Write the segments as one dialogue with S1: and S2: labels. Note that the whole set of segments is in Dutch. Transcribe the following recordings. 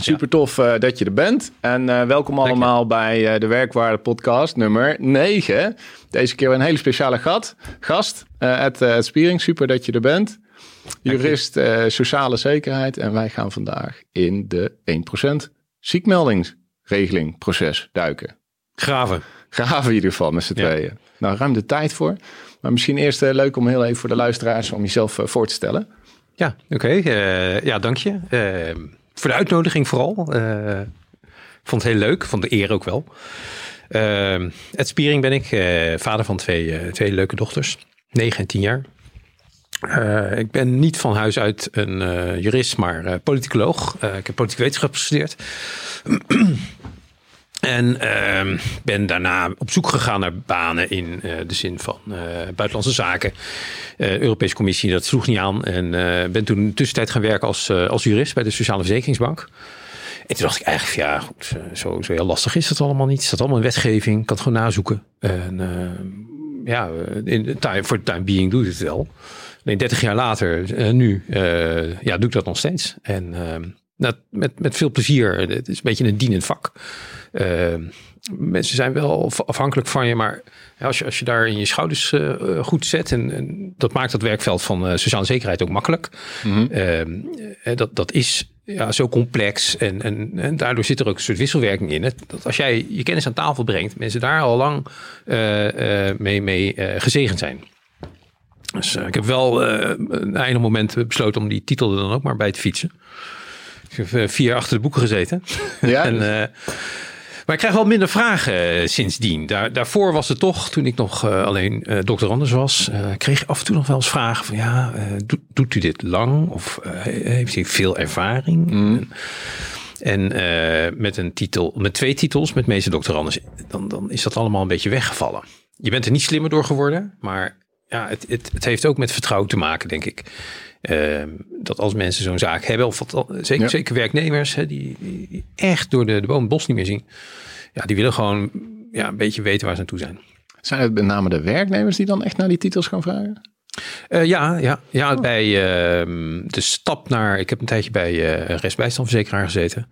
S1: Super tof uh, dat je er bent. En uh, welkom allemaal bij uh, de Werkwaarde Podcast nummer 9. Deze keer een hele speciale gat, gast, Ed, Ed Spiering. Super dat je er bent. Jurist sociale zekerheid. En wij gaan vandaag in de 1% ziekmeldingsregeling proces duiken.
S2: Graven.
S1: Graven in ieder geval met z'n ja. tweeën. Nou, ruim de tijd voor. Maar misschien eerst leuk om heel even voor de luisteraars om jezelf voor te stellen.
S2: Ja, oké. Okay. ja, dank je voor de uitnodiging vooral. Uh, vond het heel leuk, vond de eer ook wel. Uh, Spiering ben ik, uh, vader van twee, twee leuke dochters, 9 en 10 jaar. ik ben niet van huis uit een jurist, maar politicoloog. ik heb politieke wetenschap gestudeerd. En uh, ben daarna op zoek gegaan naar banen in uh, de zin van uh, buitenlandse zaken. Uh, Europese Commissie, dat sloeg niet aan. En ben toen in tussentijd gaan werken als, als jurist bij de Sociale Verzekeringsbank. En toen dacht ik eigenlijk, ja, goed, zo, zo heel lastig is het allemaal niet. Het staat allemaal in wetgeving, kan het gewoon nazoeken. En ja, de voor de time being doe ik het wel. Alleen 30 jaar later, nu, ja, doe ik dat nog steeds. En ehm, met, met veel plezier. Het is een beetje een dienend vak. Uh, mensen zijn wel afhankelijk van je, maar als je, als je daar in je schouders uh, goed zet, en, en, dat maakt het werkveld van uh, sociale zekerheid ook makkelijk. Mm -hmm. dat, dat is ja, zo complex en, en, en, daardoor zit er ook een soort wisselwerking in. Dat als jij je kennis aan tafel brengt, mensen daar al lang mee, mee gezegend zijn. Dus ik heb wel een einde moment besloten om die titel er dan ook maar bij te fietsen. Ik heb eh, vier achter de boeken gezeten. Ja, en, uh, maar ik krijg wel minder vragen uh, sindsdien. Daar, daarvoor was het toch, toen ik nog uh, alleen uh, dokter Anders was, kreeg ik af en toe nog wel eens vragen van ja, do, doet u dit lang? Of heeft u veel ervaring? Mm. En met een titel, met twee titels, met meeste dokter Anders, dan, dan is dat allemaal een beetje weggevallen. Je bent er niet slimmer door geworden, maar ja, het, het, het heeft ook met vertrouwen te maken, denk ik. Uh, dat als mensen zo'n zaak hebben, of wat, zeker, zeker werknemers, hè, die, die, echt door de, de boom bos niet meer zien, ja, die willen gewoon ja, een beetje weten waar ze naartoe zijn.
S1: Zijn het met name de werknemers die dan echt naar die titels gaan vragen?
S2: Uh, ja, ja, ja oh. bij uh, de stap naar. Ik heb een tijdje bij uh, restbijstandverzekeraar gezeten.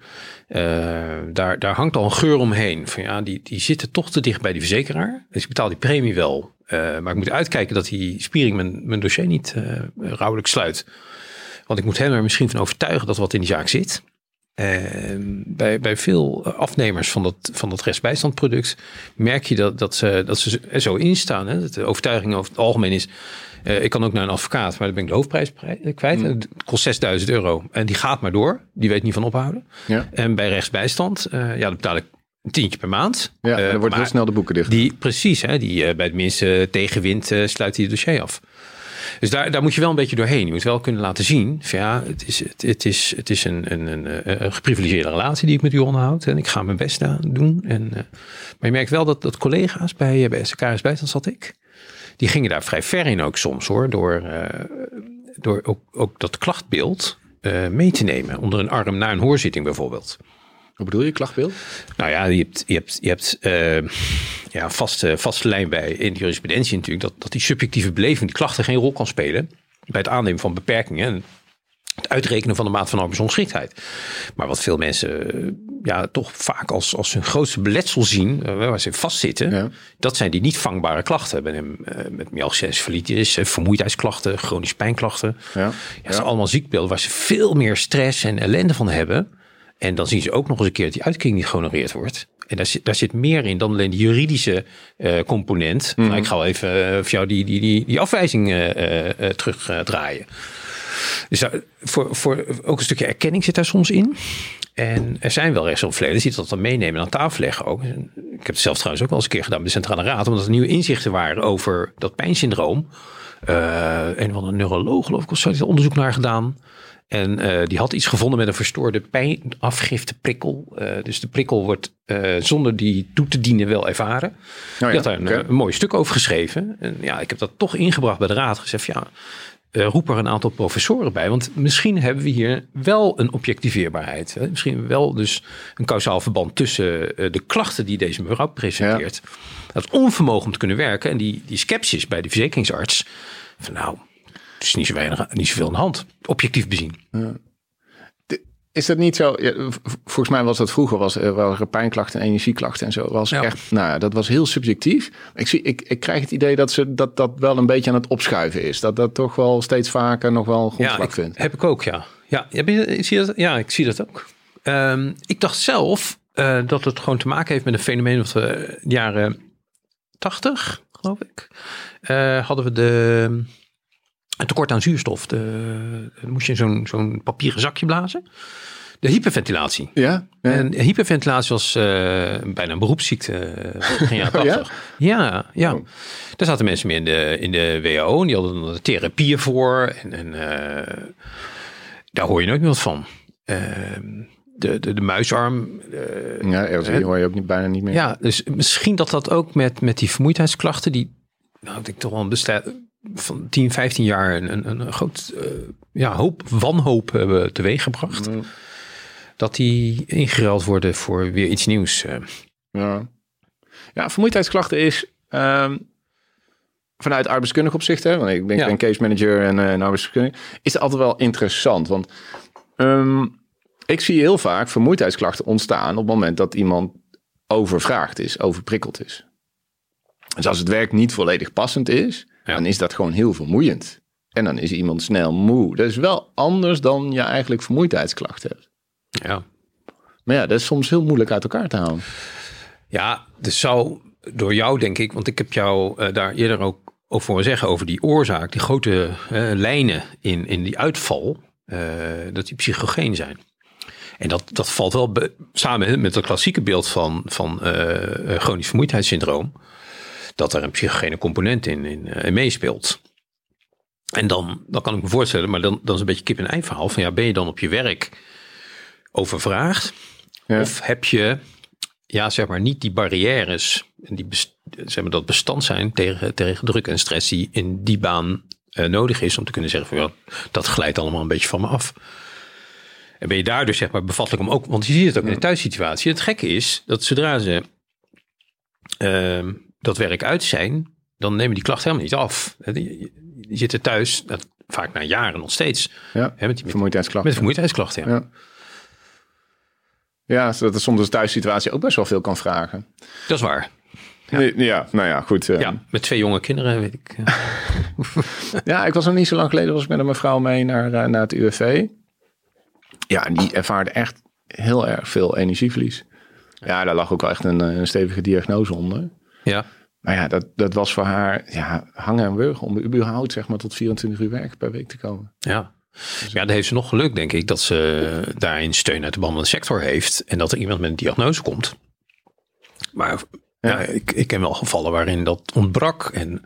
S2: daar, daar hangt al een geur omheen. Van ja, die, die zitten toch te dicht bij die verzekeraar. Dus ik betaal die premie wel. Maar ik moet uitkijken dat die spiering mijn, mijn dossier niet rouwelijk sluit. Want ik moet hem er misschien van overtuigen dat wat in die zaak zit. Uh, bij, bij veel afnemers van dat, van dat restbijstandproduct merk je dat, dat, ze, dat ze er zo instaan. Hè? Dat de overtuiging over het algemeen is. Ik kan ook naar een advocaat, maar dan ben ik de hoofdprijs kwijt. Mm. Het kost 6000 euro. En die gaat maar door. Die weet niet van ophouden. Ja. En bij rechtsbijstand, ja, dan betaal ik een tientje per maand.
S1: Ja, dan wordt heel snel de boeken dicht.
S2: Die, precies, hè, die, bij het minste tegenwind sluit hij het dossier af. Dus daar, daar moet je wel een beetje doorheen. Je moet wel kunnen laten zien. Van ja, het is, het, het is, het is een, een, een, een, geprivilegeerde relatie die ik met u onderhoud. En ik ga mijn best doen. En, maar je merkt wel dat, dat collega's bij, bij SKRS Bijstand zat ik. Die gingen daar vrij ver in ook soms hoor. Door, door ook, ook dat klachtbeeld mee te nemen. Onder een arm naar een hoorzitting bijvoorbeeld.
S1: Hoe bedoel je, klachtbeeld?
S2: Nou ja, je hebt, je hebt, je hebt uh, ja, vaste, vaste lijn bij in de jurisprudentie natuurlijk... Dat, dat die subjectieve beleving, die klachten geen rol kan spelen... bij het aannemen van beperkingen... het uitrekenen van de maat van arbeidsongeschiktheid. Maar wat veel mensen ja, toch vaak als, als hun grootste beletsel zien... Uh, waar ze vastzitten... Ja. dat zijn die niet vangbare klachten. Bij hem, uh, met myalgische encefalitis, vermoeidheidsklachten... chronische pijnklachten. Ja. Ja, dat zijn allemaal ziekbeelden waar ze veel meer stress en ellende van hebben... En dan zien ze ook nog eens een keer dat die uitkering niet gehonoreerd wordt. En daar zit, daar zit meer in dan alleen de juridische uh, component. Mm. Nou, ik ga wel even uh, voor jou die, die, die, die afwijzing uh, terugdraaien. Dus voor, voor ook een stukje erkenning zit daar soms in. En er zijn wel rechtsopverleners die dat dan meenemen en aan tafel leggen ook. Ik heb het zelf trouwens ook wel eens een keer gedaan bij de Centrale Raad. Omdat er nieuwe inzichten waren over dat pijnsyndroom. een van de neurologen geloof ik heeft onderzoek naar gedaan. En uh, die had iets gevonden met een verstoorde pijnafgifteprikkel. Uh, dus de prikkel wordt uh, zonder die toe te dienen wel ervaren. Oh ja, die had daar een, okay. een, mooi stuk over geschreven. En ja, ik heb dat toch ingebracht bij de raad. Gezegd, ja, roep er een aantal professoren bij. Want misschien hebben we hier wel een objectiveerbaarheid. Hè? Misschien wel dus een kausaal verband tussen de klachten die deze mevrouw presenteert. Ja. Dat onvermogen om te kunnen werken en die, die sceptisch bij de verzekeringsarts. Van nou, het is niet, zo weinig, niet zoveel aan de hand, objectief bezien. Ja.
S1: Is dat niet zo? Volgens mij was dat vroeger, was, er waren pijnklachten en energieklachten en zo. Was ja. echt, nou, dat was heel subjectief. Ik, zie, ik, ik krijg het idee dat, ze, dat dat wel een beetje aan het opschuiven is. Dat dat toch wel steeds vaker nog wel grondslag
S2: ja,
S1: vindt.
S2: Heb ik ook, ja. Ja, ik zie dat, ja, ik zie dat ook. Um, ik dacht zelf uh, dat het gewoon te maken heeft met een fenomeen we de jaren 80, geloof ik, uh, hadden we de een tekort aan zuurstof. De, dan moest je zo'n zo'n papieren zakje blazen. De hyperventilatie.
S1: Ja, ja.
S2: En hyperventilatie was uh, bijna een beroepsziekte begin jaren 80. ja? ja, ja. Oh. Daar zaten mensen meer in de, in de WHO en die hadden er therapieën voor. En, en uh, daar hoor je nooit meer wat van. Uh, de, de, de muisarm.
S1: Ja, die hoor je ook niet, bijna niet meer.
S2: Ja, dus misschien dat dat ook met, met die vermoeidheidsklachten, die nou, ik toch wel een bestaat van 10, 15 jaar een, een, een groot uh, ja, hoop, wanhoop hebben teweeggebracht. Mm. Dat die ingeruild worden voor weer iets nieuws. Uh.
S1: Ja. ja, vermoeidheidsklachten is um, vanuit arbeidskundig opzicht, hè, want ik ben, ja. ben case manager en, uh, en arbeidskundig, is het altijd wel interessant. Want um, ik zie heel vaak vermoeidheidsklachten ontstaan op het moment dat iemand overvraagd is, overprikkeld is. Dus als het werk niet volledig passend is, ja. dan is dat gewoon heel vermoeiend. En dan is iemand snel moe. Dat is wel anders dan je eigenlijk vermoeidheidsklachten hebt.
S2: Ja.
S1: Maar ja, dat is soms heel moeilijk uit elkaar te houden.
S2: Ja, dus zou door jou denk ik, want ik heb jou uh, daar eerder ook over voor zeggen over die oorzaak, die grote uh, lijnen in, in die uitval, uh, dat die psychogeen zijn. En dat, dat valt wel samen met het klassieke beeld van, van chronisch vermoeidheidssyndroom dat er een psychogene component in, in, in eh, meespeelt. En dan, dan kan ik me voorstellen, maar dan, dan is een beetje kip en ei verhaal. Van ja, ben je dan op je werk overvraagd? Ja. Of heb je, ja, zeg maar, niet die barrières, die zeg maar, dat bestand zijn tegen, tegen druk en stress die in die baan uh, nodig is om te kunnen zeggen van ja, dat glijdt allemaal een beetje van me af. En ben je daar dus zeg maar bevattelijk om ook, want je ziet het ook in de thuissituatie. Het gekke is dat zodra ze uh, dat werk uit zijn, dan nemen die klachten helemaal niet af. Die, zitten thuis, vaak na jaren nog steeds.
S1: Ja, hè, met die vermoeidheidsklachten.
S2: Met vermoeidheidsklachten, ja.
S1: ja. Ja, zodat soms de thuissituatie ook best wel veel kan vragen.
S2: Dat is waar.
S1: Ja, ja nou ja, goed.
S2: Uh, ja, met twee jonge kinderen, weet ik.
S1: ja, ik was nog niet zo lang geleden, was ik met een mevrouw mee naar, uh, naar het UWV. Ja, en die ervaarde echt heel erg veel energieverlies. Ja, daar lag ook wel echt een, een stevige diagnose onder.
S2: Ja.
S1: Maar ja, dat, dat was voor haar ja, hangen en wurgen om überhaupt zeg maar tot 24 uur werk per week te komen.
S2: Ja. Ja, dat heeft ze nog geluk, denk ik, dat ze daarin steun uit de behandelende sector heeft en dat er iemand met een diagnose komt. Maar ja. ik, ik ken wel gevallen waarin dat ontbrak. En,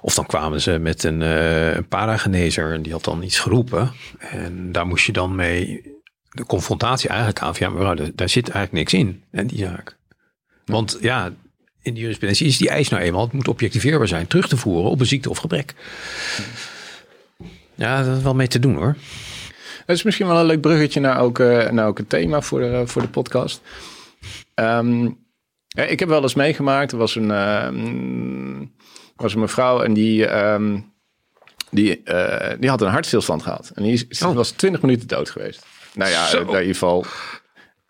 S2: of dan kwamen ze met een, uh, een paragenezer en die had dan iets geroepen. En daar moest je dan mee de confrontatie eigenlijk aan. Van, ja, maar daar zit eigenlijk niks in, en die zaak. Want ja, in de jurisprudentie is die eis nou eenmaal, het moet objectiveerbaar zijn, terug te voeren op een ziekte of gebrek. Ja, dat is wel mee te doen hoor.
S1: Het is misschien wel een leuk bruggetje naar ook, uh, naar ook een thema voor de, voor de podcast. Um, ik heb wel eens meegemaakt, er was een, uh, was een mevrouw en die, um, die, uh, die had een hartstilstand gehad. En die oh. was 20 minuten dood geweest. Nou ja, in ieder geval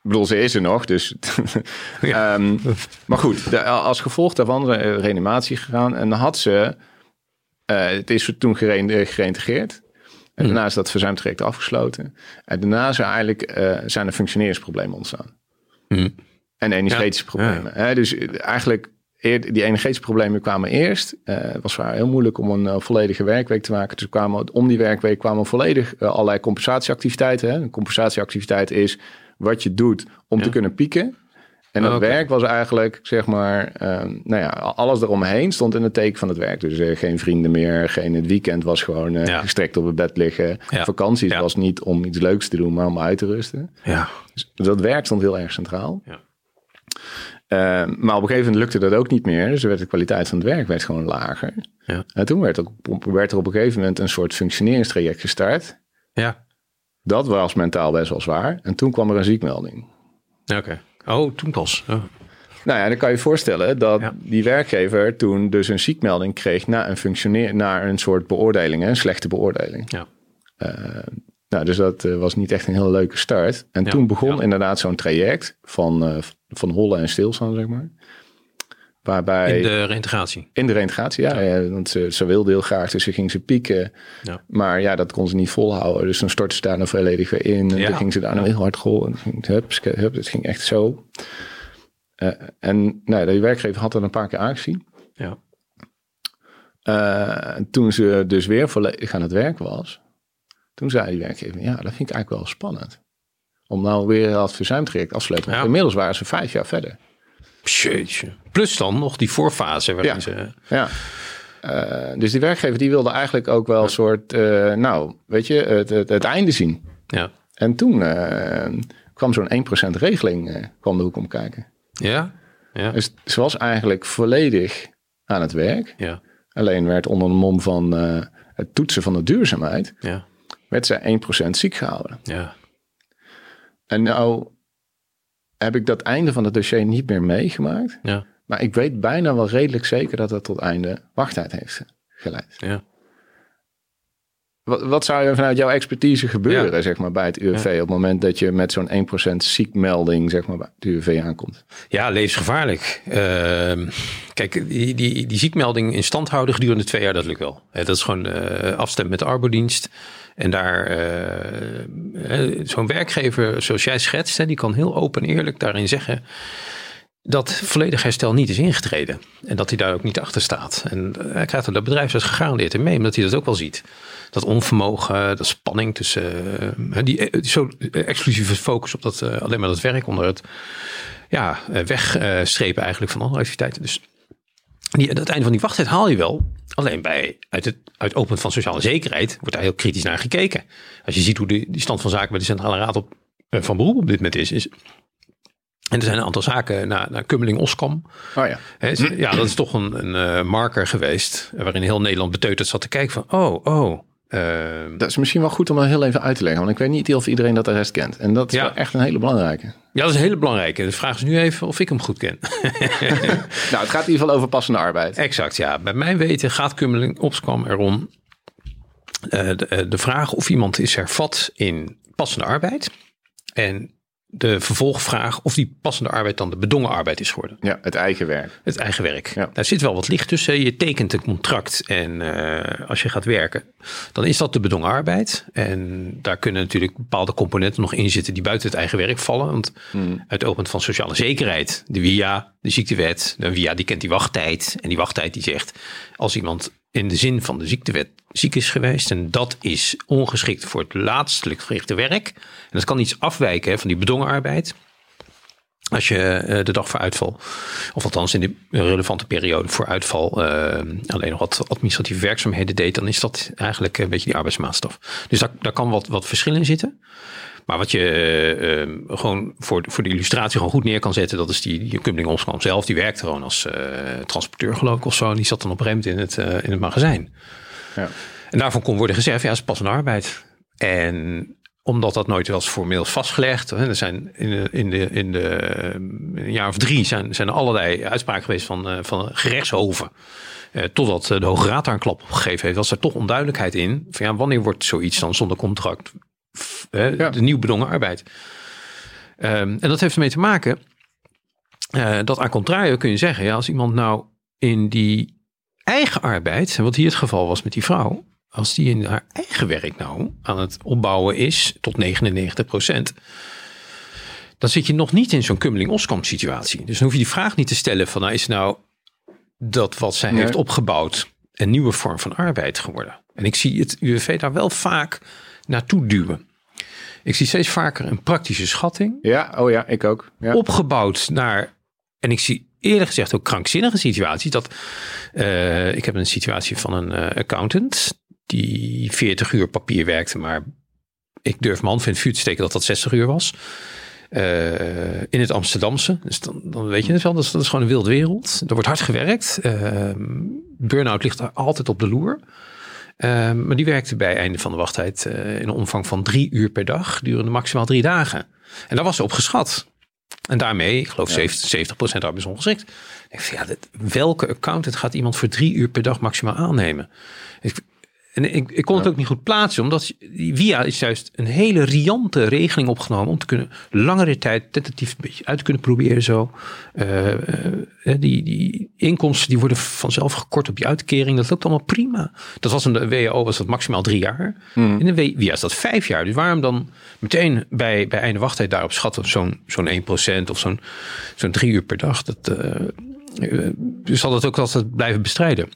S1: ik bedoel, ze is er nog, dus... um, maar goed, de, als gevolg daarvan is reanimatie gegaan. En dan had ze... Uh, het is toen gereïntegreerd. En hmm. daarna is dat verzuimtraject afgesloten. En daarna zijn, eigenlijk, uh, zijn er functioneringsproblemen ontstaan.
S2: Mm.
S1: En energetische ja. problemen. Ja. dus eigenlijk, die energetische problemen kwamen eerst. Uh, het was heel moeilijk om een volledige werkweek te maken. Dus kwamen, om die werkweek kwamen volledig allerlei compensatieactiviteiten. Hè. Een compensatieactiviteit is wat je doet om te kunnen pieken. En dat
S2: Oké.
S1: werk was eigenlijk, zeg maar, ehm, nou ja, alles eromheen stond in het teken van het werk. Dus eh, geen vrienden meer, geen het weekend was gewoon eh,
S2: Ja.
S1: gestrekt op het bed liggen.
S2: Ja.
S1: Vakanties
S2: Ja.
S1: was niet om iets leuks te doen, maar om uit te rusten.
S2: Ja.
S1: Dus dat werk stond heel erg centraal.
S2: Ja.
S1: Ehm, maar op een gegeven moment lukte dat ook niet meer. Dus werd de kwaliteit van het werk werd gewoon lager.
S2: Ja.
S1: En toen werd, ook, werd er op een gegeven moment een soort functioneringstraject gestart.
S2: Ja.
S1: Dat was mentaal best wel zwaar. En toen kwam er een ziekmelding.
S2: Oké. Oh, toen pas. Oh.
S1: Nou ja, dan kan je je voorstellen dat
S2: Ja.
S1: die werkgever toen dus een ziekmelding kreeg na een functioneer, na een soort beoordeling, een slechte beoordeling.
S2: Ja.
S1: Nou, dus dat eh, was niet echt een hele leuke start. En
S2: Ja,
S1: toen begon inderdaad zo'n traject van, eh, van hollen en stilstaan, zeg maar. Waarbij
S2: In de reintegratie.
S1: in de reintegratie, ja, ja, want ze, ze wilde heel graag, dus ze ging ze pieken.
S2: Ja.
S1: Maar ja, dat kon ze niet volhouden. Dus dan stortte ze daar nog volledig weer in. En dan ging ze daar nog heel hard golven. Hup, hup, het ging echt zo. Eh, en nou, die werkgever had dat een paar keer aangezien.
S2: Ja.
S1: En toen ze dus weer volledig aan het werk was, toen zei die werkgever, ja, dat vind ik eigenlijk wel spannend. Om nou weer dat verzuimtraject af te sluiten. Inmiddels waren ze vijf jaar verder.
S2: Jeetje. Plus dan nog die voorfase waarin
S1: Ja.
S2: ze...
S1: Ja. Eh, dus die werkgever die wilde eigenlijk ook wel een soort, eh, nou, weet je, het, het, het einde zien.
S2: Ja.
S1: En toen eh, kwam zo'n 1% regeling kwam de hoek om kijken.
S2: Ja. Ja.
S1: Dus ze was eigenlijk volledig aan het werk.
S2: Ja.
S1: Alleen werd onder de mom van het toetsen van de duurzaamheid,
S2: Ja.
S1: werd ze 1% ziek gehouden.
S2: Ja.
S1: En nou heb ik dat einde van het dossier niet meer meegemaakt.
S2: Ja.
S1: Maar ik weet bijna wel redelijk zeker dat dat tot einde wachttijd heeft geleid.
S2: Ja.
S1: Wat, wat zou er vanuit jouw expertise gebeuren,
S2: Ja.
S1: zeg maar, bij het UWV op het moment dat je met zo'n 1% ziekmelding, zeg maar, bij het UWV aankomt?
S2: Ja, levensgevaarlijk. Ehm, kijk, die, die, die ziekmelding in stand houden gedurende twee jaar, dat lukt wel. Dat is gewoon eh, afstemmen met de arbodienst. En daar, eh, eh, zo'n werkgever zoals jij schetst, die kan heel open en eerlijk daarin zeggen dat volledig herstel niet is ingetreden. En dat hij daar ook niet achter staat. En eh, hij krijgt er dat bedrijfsarts gegarandeerd in mee, omdat hij dat ook wel ziet. Dat onvermogen, dat spanning tussen die, zo exclusieve focus op dat, alleen maar dat werk onder het ja, wegstrepen eigenlijk van andere activiteiten. Dus die, het einde van die wachttijd haal je wel. Alleen bij uit het uit openen van sociale zekerheid wordt daar heel kritisch naar gekeken. Als je ziet hoe de, die stand van zaken bij de Centrale Raad op, eh, van Beroep op dit moment is. is en er zijn een aantal zaken naar, naar Kummeling-Oskam.
S1: Oh ja.
S2: Ja, dat is toch een, een eh, marker geweest. Waarin heel Nederland beteuterd zat te kijken van... Oh, oh. Eh,
S1: Dat is misschien wel goed om dat heel even uit te leggen, want ik weet niet of iedereen dat de rest kent. En dat is
S2: Ja.
S1: wel echt een hele belangrijke.
S2: ja, dat is een hele belangrijke. De vraag is nu even of ik hem goed ken.
S1: Nou, het gaat in ieder geval over passende arbeid.
S2: Exact, ja. Bij mijn weten gaat Kummeling Oskam erom eh, de, eh, de vraag of iemand is hervat in passende arbeid. En de vervolgvraag of die passende arbeid dan de bedongen arbeid is geworden.
S1: Ja, het eigen werk.
S2: Het eigen werk.
S1: Ja.
S2: Daar zit wel wat licht tussen. Je tekent een contract en eh, als je gaat werken, dan is dat de bedongen arbeid. En daar kunnen natuurlijk bepaalde componenten nog in zitten die buiten het eigen werk vallen. Want uit het oogpunt van sociale zekerheid, de WIA, de ziektewet, de WIA die kent die wachttijd. En die wachttijd die zegt, als iemand in de zin van de ziektewet ziek is geweest en dat is ongeschikt voor het laatstelijk verrichte werk. En dat kan iets afwijken hè, van die bedongen arbeid. Als je eh, de dag voor uitval, of althans in de relevante periode voor uitval, eh, alleen nog wat administratieve werkzaamheden deed, dan is dat eigenlijk een beetje die arbeidsmaatstaf. Dus daar, daar kan wat, wat verschil in zitten. Maar wat je eh, eh, gewoon voor, voor de illustratie gewoon goed neer kan zetten, dat is die, die Kummeling Omskam zelf. Die werkte gewoon als eh, transporteur geloof ik of zo. En die zat dan op moment in het, eh, in het magazijn.
S1: Ja.
S2: En daarvan kon worden gezegd, ja, het is pas een arbeid. En omdat dat nooit was formeel vastgelegd. Hè, er zijn in de, in de, in de een jaar of drie zijn, zijn er allerlei uitspraken geweest van, van gerechtshoven. Eh, totdat de Hoge Raad daar een klap op gegeven heeft. Was er toch onduidelijkheid in. Van ja, wanneer wordt zoiets dan zonder contract
S1: Ja.
S2: de nieuw bedongen arbeid? Ehm, en dat heeft ermee te maken eh, dat aan contrario kun je zeggen, ja, als iemand nou in die eigen arbeid, wat hier het geval was met die vrouw, als die in haar eigen werk nou aan het opbouwen is tot 99% dan zit je nog niet in zo'n Kummeling-Oskam situatie. Dus dan hoef je die vraag niet te stellen van, nou is nou dat wat zij
S1: Nee.
S2: heeft opgebouwd een nieuwe vorm van arbeid geworden? En ik zie het UWV daar wel vaak naartoe duwen. Ik zie steeds vaker een praktische schatting.
S1: Ja, oh ja, ik ook. Ja.
S2: Opgebouwd naar, en ik zie eerlijk gezegd ook krankzinnige situaties. Dat, uh, ik heb een situatie van een uh, accountant die 40 uur papier werkte, maar ik durf mijn hand in het vuur te steken dat dat 60 uur was. Uh, in het Amsterdamse. Dus dan, dan weet je het wel, dat is, dat is gewoon een wilde wereld. Er wordt hard gewerkt. Uh, Burn-out ligt daar altijd op de loer. Uh, maar die werkte bij einde van de wachttijd in een omvang van drie uur per dag, durende maximaal drie dagen. En daar was ze op geschat. En daarmee, ik geloof ja. 70%, 70% arbeidsongeschikt. Ik vind, ja, dit, welke accountant gaat iemand voor drie uur per dag maximaal aannemen? Ik, en ik, ik kon het ook niet goed plaatsen, omdat via is juist een hele riante regeling opgenomen om te kunnen langere tijd tentatief een beetje uit te kunnen proberen zo. Uh, uh, die, die inkomsten die worden vanzelf gekort op je uitkering. Dat loopt allemaal prima. Dat was in de WO was dat maximaal drie jaar. Mm. In de WIA is dat vijf jaar. Dus waarom dan meteen bij, bij einde wachttijd daarop schatten zo'n zo'n 1% of zo'n zo'n drie uur per dag? Dat, uh, dus zal dat ook altijd blijven bestrijden.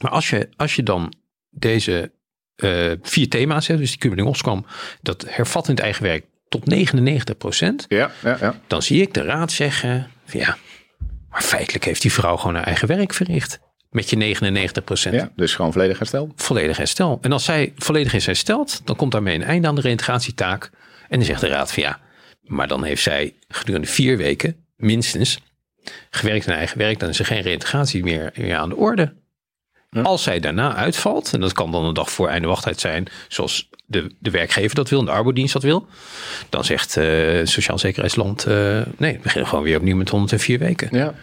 S2: Maar als je, als je dan deze uh, vier thema's, hè, dus die Kubernetes kwam, dat hervattend eigen werk tot 99 procent.
S1: Ja, ja, ja.
S2: Dan zie ik de raad zeggen, ja, maar feitelijk heeft die vrouw gewoon haar eigen werk verricht. Met je 99 procent.
S1: Ja, dus gewoon volledig herstel.
S2: Volledig herstel. En als zij volledig is hersteld, dan komt daarmee een einde aan de reintegratietaak. En dan zegt de raad van ja, maar dan heeft zij gedurende vier weken minstens gewerkt aan eigen werk. Dan is er geen reintegratie meer, meer aan de orde. Als zij daarna uitvalt, en dat kan dan een dag voor einde wachttijd zijn, zoals de, de werkgever dat wil, de arbodienst dat wil, dan zegt uh, Sociaal Zekerheidsland, uh, nee, we beginnen gewoon weer opnieuw met 104 weken.
S1: Ja.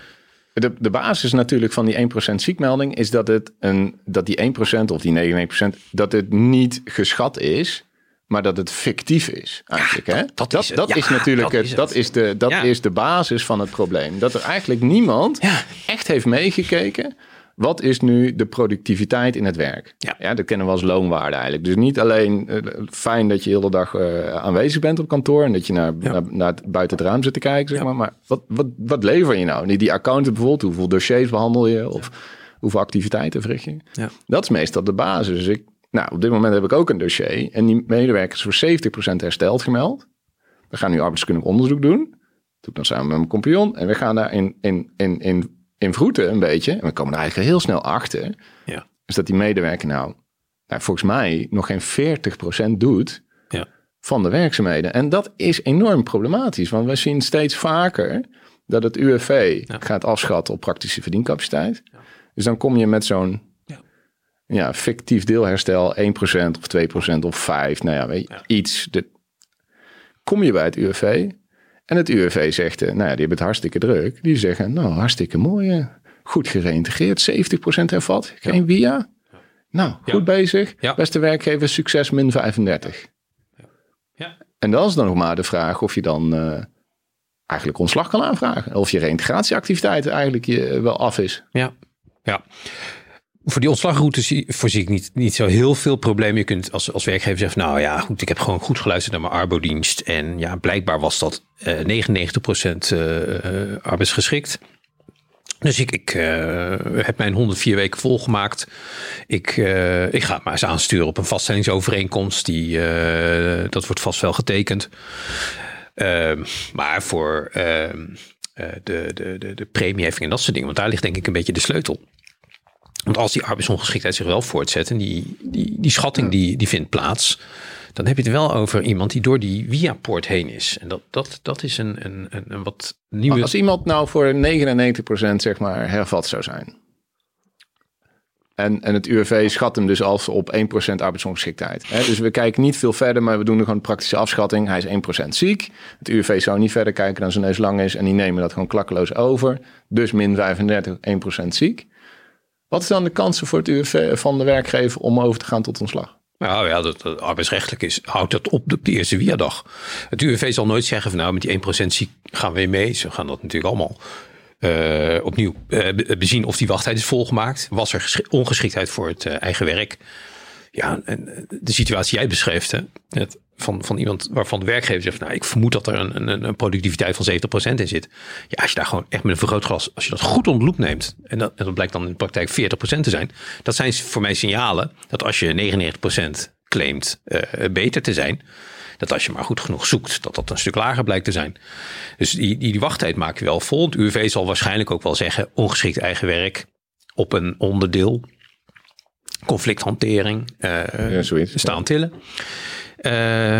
S1: De, de basis natuurlijk van die 1% ziekmelding is dat, het een, dat die 1% of die 99%, dat het niet geschat is, maar dat het fictief is eigenlijk.
S2: Ja,
S1: hè?
S2: Dat,
S1: dat,
S2: is,
S1: dat
S2: ja,
S1: is natuurlijk
S2: dat
S1: het,
S2: is
S1: dat, is de, dat is de basis van het probleem. Dat er eigenlijk niemand echt heeft meegekeken wat is nu de productiviteit in het werk?
S2: Ja.
S1: ja dat kennen we als loonwaarde eigenlijk. Dus niet alleen uh, fijn dat je de hele dag uh, aanwezig bent op kantoor en dat je naar, ja. naar, naar het, buiten het raam zit te kijken, zeg ja. maar. Maar wat, wat, wat lever je nou? Die, die accountant bijvoorbeeld, hoeveel dossiers behandel je of hoeveel activiteiten verricht je? Dat is meestal de basis. Dus ik, nou, op dit moment heb ik ook een dossier en die medewerkers voor 70% hersteld gemeld. We gaan nu arbeidskundig onderzoek doen. Dat doe ik dan samen met mijn compagnon. En we gaan daar in, in, in, in in vroeten een beetje. En we komen er eigenlijk heel snel achter.
S2: Ja.
S1: Is dat die medewerker nou, nou volgens mij nog geen 40% doet
S2: ja.
S1: van de werkzaamheden. En dat is enorm problematisch. Want we zien steeds vaker dat het UWV ja. gaat afschatten op praktische verdiencapaciteit. Ja. Dus dan kom je met zo'n ja. ja. fictief deelherstel 1% of 2% of 5. Nou ja, weet je, iets. De, kom je bij het UWV en het UWV zegt, nou ja, die hebben het hartstikke druk. Die zeggen, nou, hartstikke mooi. Goed gereïntegreerd, 70% hervat. Geen ja. via. Nou, goed ja. bezig.
S2: Ja.
S1: Beste werkgever, succes min 35.
S2: Ja.
S1: En dan is dan nog maar de vraag of je dan uh, eigenlijk ontslag kan aanvragen. Of je reïntegratieactiviteit eigenlijk je, wel af is.
S2: Ja, ja. Voor die ontslagroute voorzie ik niet, niet zo heel veel problemen. Je kunt als, als werkgever zeggen, nou ja, goed, ik heb gewoon goed geluisterd naar mijn arbodienst. En ja, blijkbaar was dat uh, 99% uh, arbeidsgeschikt. Dus ik, ik uh, heb mijn 104 weken volgemaakt. Ik, uh, ik ga het maar eens aansturen op een vaststellingsovereenkomst. Die, uh, dat wordt vast wel getekend. Ehm, maar voor ehm, de, de, de, de premieheffing en dat soort dingen. Want daar ligt denk ik een beetje de sleutel. Want als die arbeidsongeschiktheid zich wel voortzet en die, die, die schatting die, die vindt plaats, dan heb je het wel over iemand die door die via-poort heen is. En dat, dat, dat is een, een, een, wat nieuwe...
S1: Als iemand nou voor 99% zeg maar hervat zou zijn. En, en het UWV schat hem dus als op 1% arbeidsongeschiktheid. He, dus we kijken niet veel verder, maar we doen er gewoon een praktische afschatting. Hij is 1% ziek. Het UWV zou niet verder kijken dan zijn neus lang is. En die nemen dat gewoon klakkeloos over. Dus min 35, 1% ziek. Wat is dan de kansen voor het UWV van de werkgever om over te gaan tot ontslag?
S2: Nou ja, dat, arbeidsrechtelijk is, houdt dat op de eerste via-dag. Het UWV zal nooit zeggen van nou met die 1% ziek gaan we weer mee. Ze gaan dat natuurlijk allemaal uh, opnieuw uh, bezien of die wachttijd is volgemaakt. Was er ongeschiktheid voor het uh, eigen werk? Ja, en de situatie jij beschreef, hè, van, van iemand waarvan de werkgever zegt, nou, ik vermoed dat er een, een, een productiviteit van 70% in zit. Ja, als je daar gewoon echt met een vergrootglas, als je dat goed onder loep neemt, en dat, dat blijkt dan in de praktijk 40% te zijn, dat zijn voor mij signalen dat als je 99% claimt uh, beter te zijn, dat als je maar goed genoeg zoekt, dat dat een stuk lager blijkt te zijn. Dus die, die, die wachttijd maak je wel vol. Het UWV zal waarschijnlijk ook wel zeggen, ongeschikt eigen werk op een onderdeel. Conflicthantering, uh, ja, staan tillen. Uh,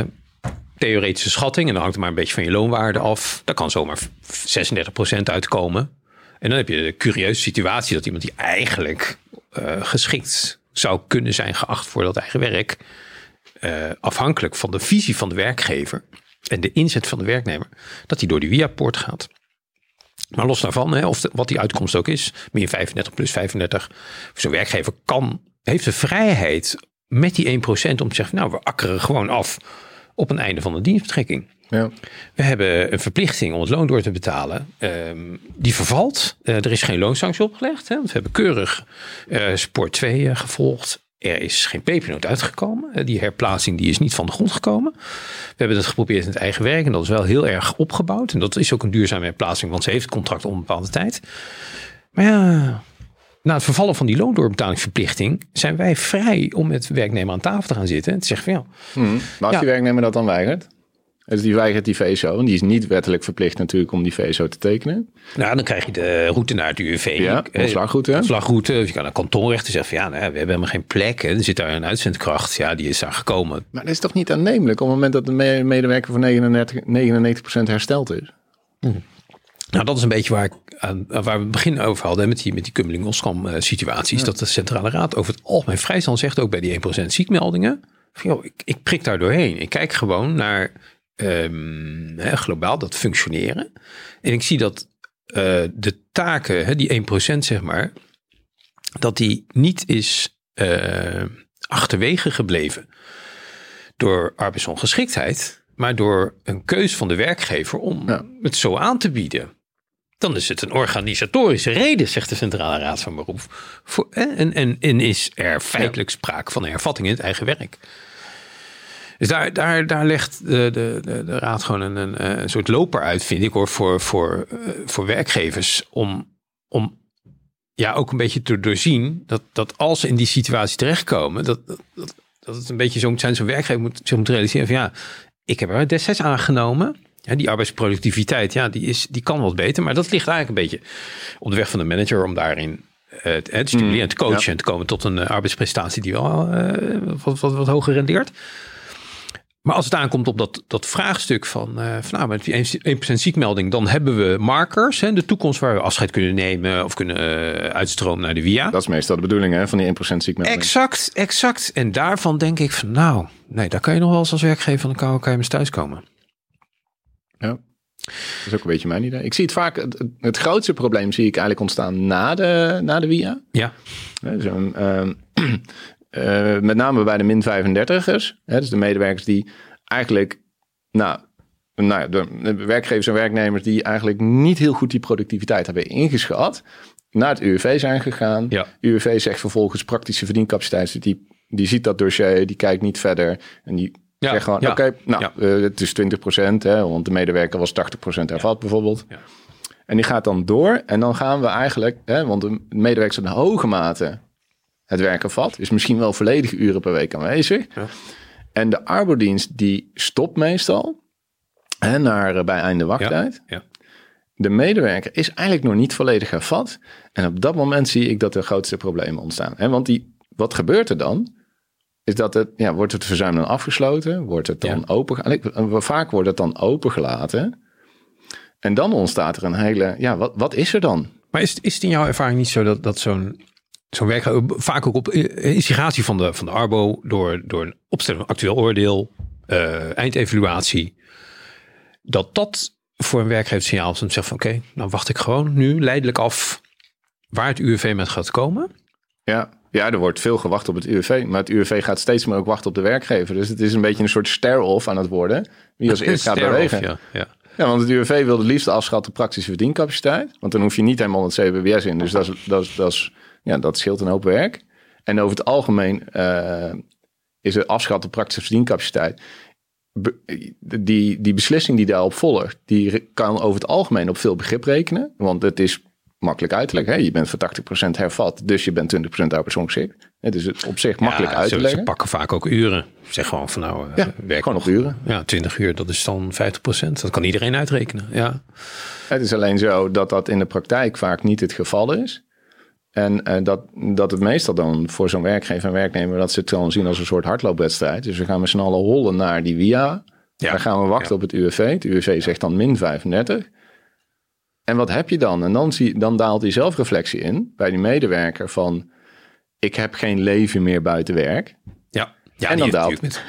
S2: theoretische schatting, en dan hangt het maar een beetje van je loonwaarde af. Daar kan zomaar 36% uitkomen. En dan heb je de curieuze situatie dat iemand die eigenlijk uh, geschikt zou kunnen zijn geacht voor dat eigen werk, afhankelijk van de visie van de werkgever en de inzet van de werknemer, dat hij door die via-poort gaat. Maar los daarvan, hè, of wat die uitkomst ook is, meer 35 plus 35, zo'n werkgever kan, heeft de vrijheid met die 1% om te zeggen, nou we akkeren gewoon af op een einde van de dienstbetrekking. Ja. We hebben een verplichting om het loon door te betalen. Um, die vervalt. Uh, er is geen loonsanctie opgelegd. Hè, want we hebben keurig uh, Sport 2 uh, gevolgd. Er is geen pepernoot uitgekomen. die herplaatsing die is niet van de grond gekomen. We hebben het geprobeerd in het eigen werk. En dat is wel heel erg opgebouwd. En dat is ook een duurzame herplaatsing. Want ze heeft het contract om een bepaalde tijd. Maar ja, na het vervallen van die loondoorbetalingsverplichting zijn wij vrij om met werknemer aan tafel te gaan zitten en te zeggen van ja.
S1: Hmm. Maar als ja, die werknemer dat dan weigert? Dus die weigert die VSO. En die is niet wettelijk verplicht natuurlijk om die VSO te tekenen.
S2: Nou, dan krijg je de route naar het UWV.
S1: Ja, ontslagroute.
S2: Ontslagroute. Je kan een kantonrechter zeggen van ja, nou, we hebben helemaal geen plek. Er zit daar een uitzendkracht. Ja, die is daar gekomen.
S1: Maar dat is toch niet aannemelijk op het moment dat de medewerker voor 99, 99% hersteld is?
S2: Hmm. Nou, dat is een beetje waar, ik, waar we het begin over hadden met die, met die kummeling oskam uh, situaties. Dat de Centrale Raad over het algemeen vrijstand zegt, ook bij die 1% ziekmeldingen. Van, joh, ik, ik prik daar doorheen. Ik kijk gewoon naar um, hè, globaal dat functioneren. En ik zie dat uh, de taken, hè, die 1% zeg maar, dat die niet is uh, achterwege gebleven door arbeidsongeschiktheid, maar door een keus van de werkgever om ja. het zo aan te bieden. Dan is het een organisatorische reden, zegt de Centrale Raad van Beroep. Voor, en, en, en is er feitelijk sprake van hervatting in het eigen werk. Dus daar, daar, daar legt de, de, de, raad gewoon een, een, een, soort loper uit, vind ik hoor, voor, voor, eh, voor werkgevers. Om, om ja, ook een beetje te doorzien dat, dat als ze in die situatie terechtkomen, dat, dat, dat het een beetje zo moet zijn. Zo'n werkgever moet zich moet realiseren van ja, ik heb er destijds aangenomen. Ja, die arbeidsproductiviteit, ja, die, is, die kan wat beter. Maar dat ligt eigenlijk een beetje op de weg van de manager om daarin uh, te stimuleren en te coachen. En te komen tot een uh, arbeidsprestatie die wel uh, wat, wat, wat hoger rendeert. Maar als het aankomt op dat, dat vraagstuk van, van nou, met die 1%, ziekmelding, dan hebben we markers in de toekomst waar we afscheid kunnen nemen of kunnen uitstromen naar de via.
S1: Dat is meestal de bedoeling hè, van die 1% ziekmelding.
S2: Exact, exact. En daarvan denk ik van nou, nee, daar kan je nog wel eens als werkgever van de kan, kan je eens thuiskomen.
S1: Ja. Dat is ook een beetje mijn idee. Ik zie het vaak, het, het grootste probleem zie ik eigenlijk ontstaan na de, na de via.
S2: Ja.
S1: Zo'n um, Uh, met name bij de min 35ers. Hè, dus de medewerkers die eigenlijk, nou, nou, de werkgevers en werknemers die eigenlijk niet heel goed die productiviteit hebben ingeschat, naar het UWV zijn gegaan.
S2: Ja.
S1: UWV zegt vervolgens praktische verdiencapaciteit. Dus die, die ziet dat dossier, die kijkt niet verder. En die ja. zegt gewoon, oké, nou, uh, het is 20 procent, want de medewerker was 80 procent hervat bijvoorbeeld. En die gaat dan door en dan gaan we eigenlijk, hè, want de medewerkers in hoge mate het werken vat. Is misschien wel volledige uren per week aanwezig. Ja. En de arbodienst die stopt meestal hè, naar, uh, bij einde wachttijd. De medewerker is eigenlijk nog niet volledig hervat. En op dat moment zie ik dat de grootste problemen ontstaan. Hè, want die, wat gebeurt er dan? Is dat het, ja, wordt het verzuim dan afgesloten? Wordt het dan open? Vaak wordt het dan opengelaten. En dan ontstaat er een hele, ja, wat, wat is er dan?
S2: Maar is, is het in jouw ervaring niet zo dat, dat zo'n zo'n werk vaak ook op instigatie van de, van de Arbo door, door een opstelling van actueel oordeel, uh, eindevaluatie, dat dat voor een werkgever signaal is om te zeggen van oké, okay, dan wacht ik gewoon nu leidelijk af waar het UWV met gaat komen.
S1: Ja, ja, er wordt veel gewacht op het UWV, maar het UWV gaat steeds meer ook wachten op de werkgever. Dus het is een beetje een soort stare-off aan het worden, wie als eerst gaat bewegen.
S2: Ja, ja.
S1: Ja, want het UWV wil het liefst afschatten praktische verdiencapaciteit. Want dan hoef je niet helemaal het CBBS in. Dus dat is, dat is, dat is ja, dat scheelt een hoop werk. En over het algemeen uh, is het afschatten praktische verdiencapaciteit. die, die beslissing die daarop volgt, die kan over het algemeen op veel begrip rekenen. Want het is makkelijk uit te leggen. Je bent voor 80% hervat, dus je bent 20% arbeidsongeschikt. Het is het op zich makkelijk uit te leggen.
S2: Ze pakken vaak ook uren. Zeg gewoon van nou,
S1: ja, werk gewoon nog uren.
S2: Ja, 20 uur, dat is dan 50%. Dat kan iedereen uitrekenen. Ja.
S1: Het is alleen zo dat dat in de praktijk vaak niet het geval is. En uh, dat, dat het meestal dan voor zo'n werkgever en werknemer... dat ze het gewoon zien als een soort hardloopwedstrijd. Dus we gaan met z'n allen hollen naar die via. Ja. Dan gaan we wachten op het UWV. Het UWV zegt dan min 35. En wat heb je dan? En dan, zie, dan daalt die zelfreflectie in bij die medewerker van... ik heb geen leven meer buiten werk.
S2: Ja.
S1: Ja, en dan daalt...
S2: Met,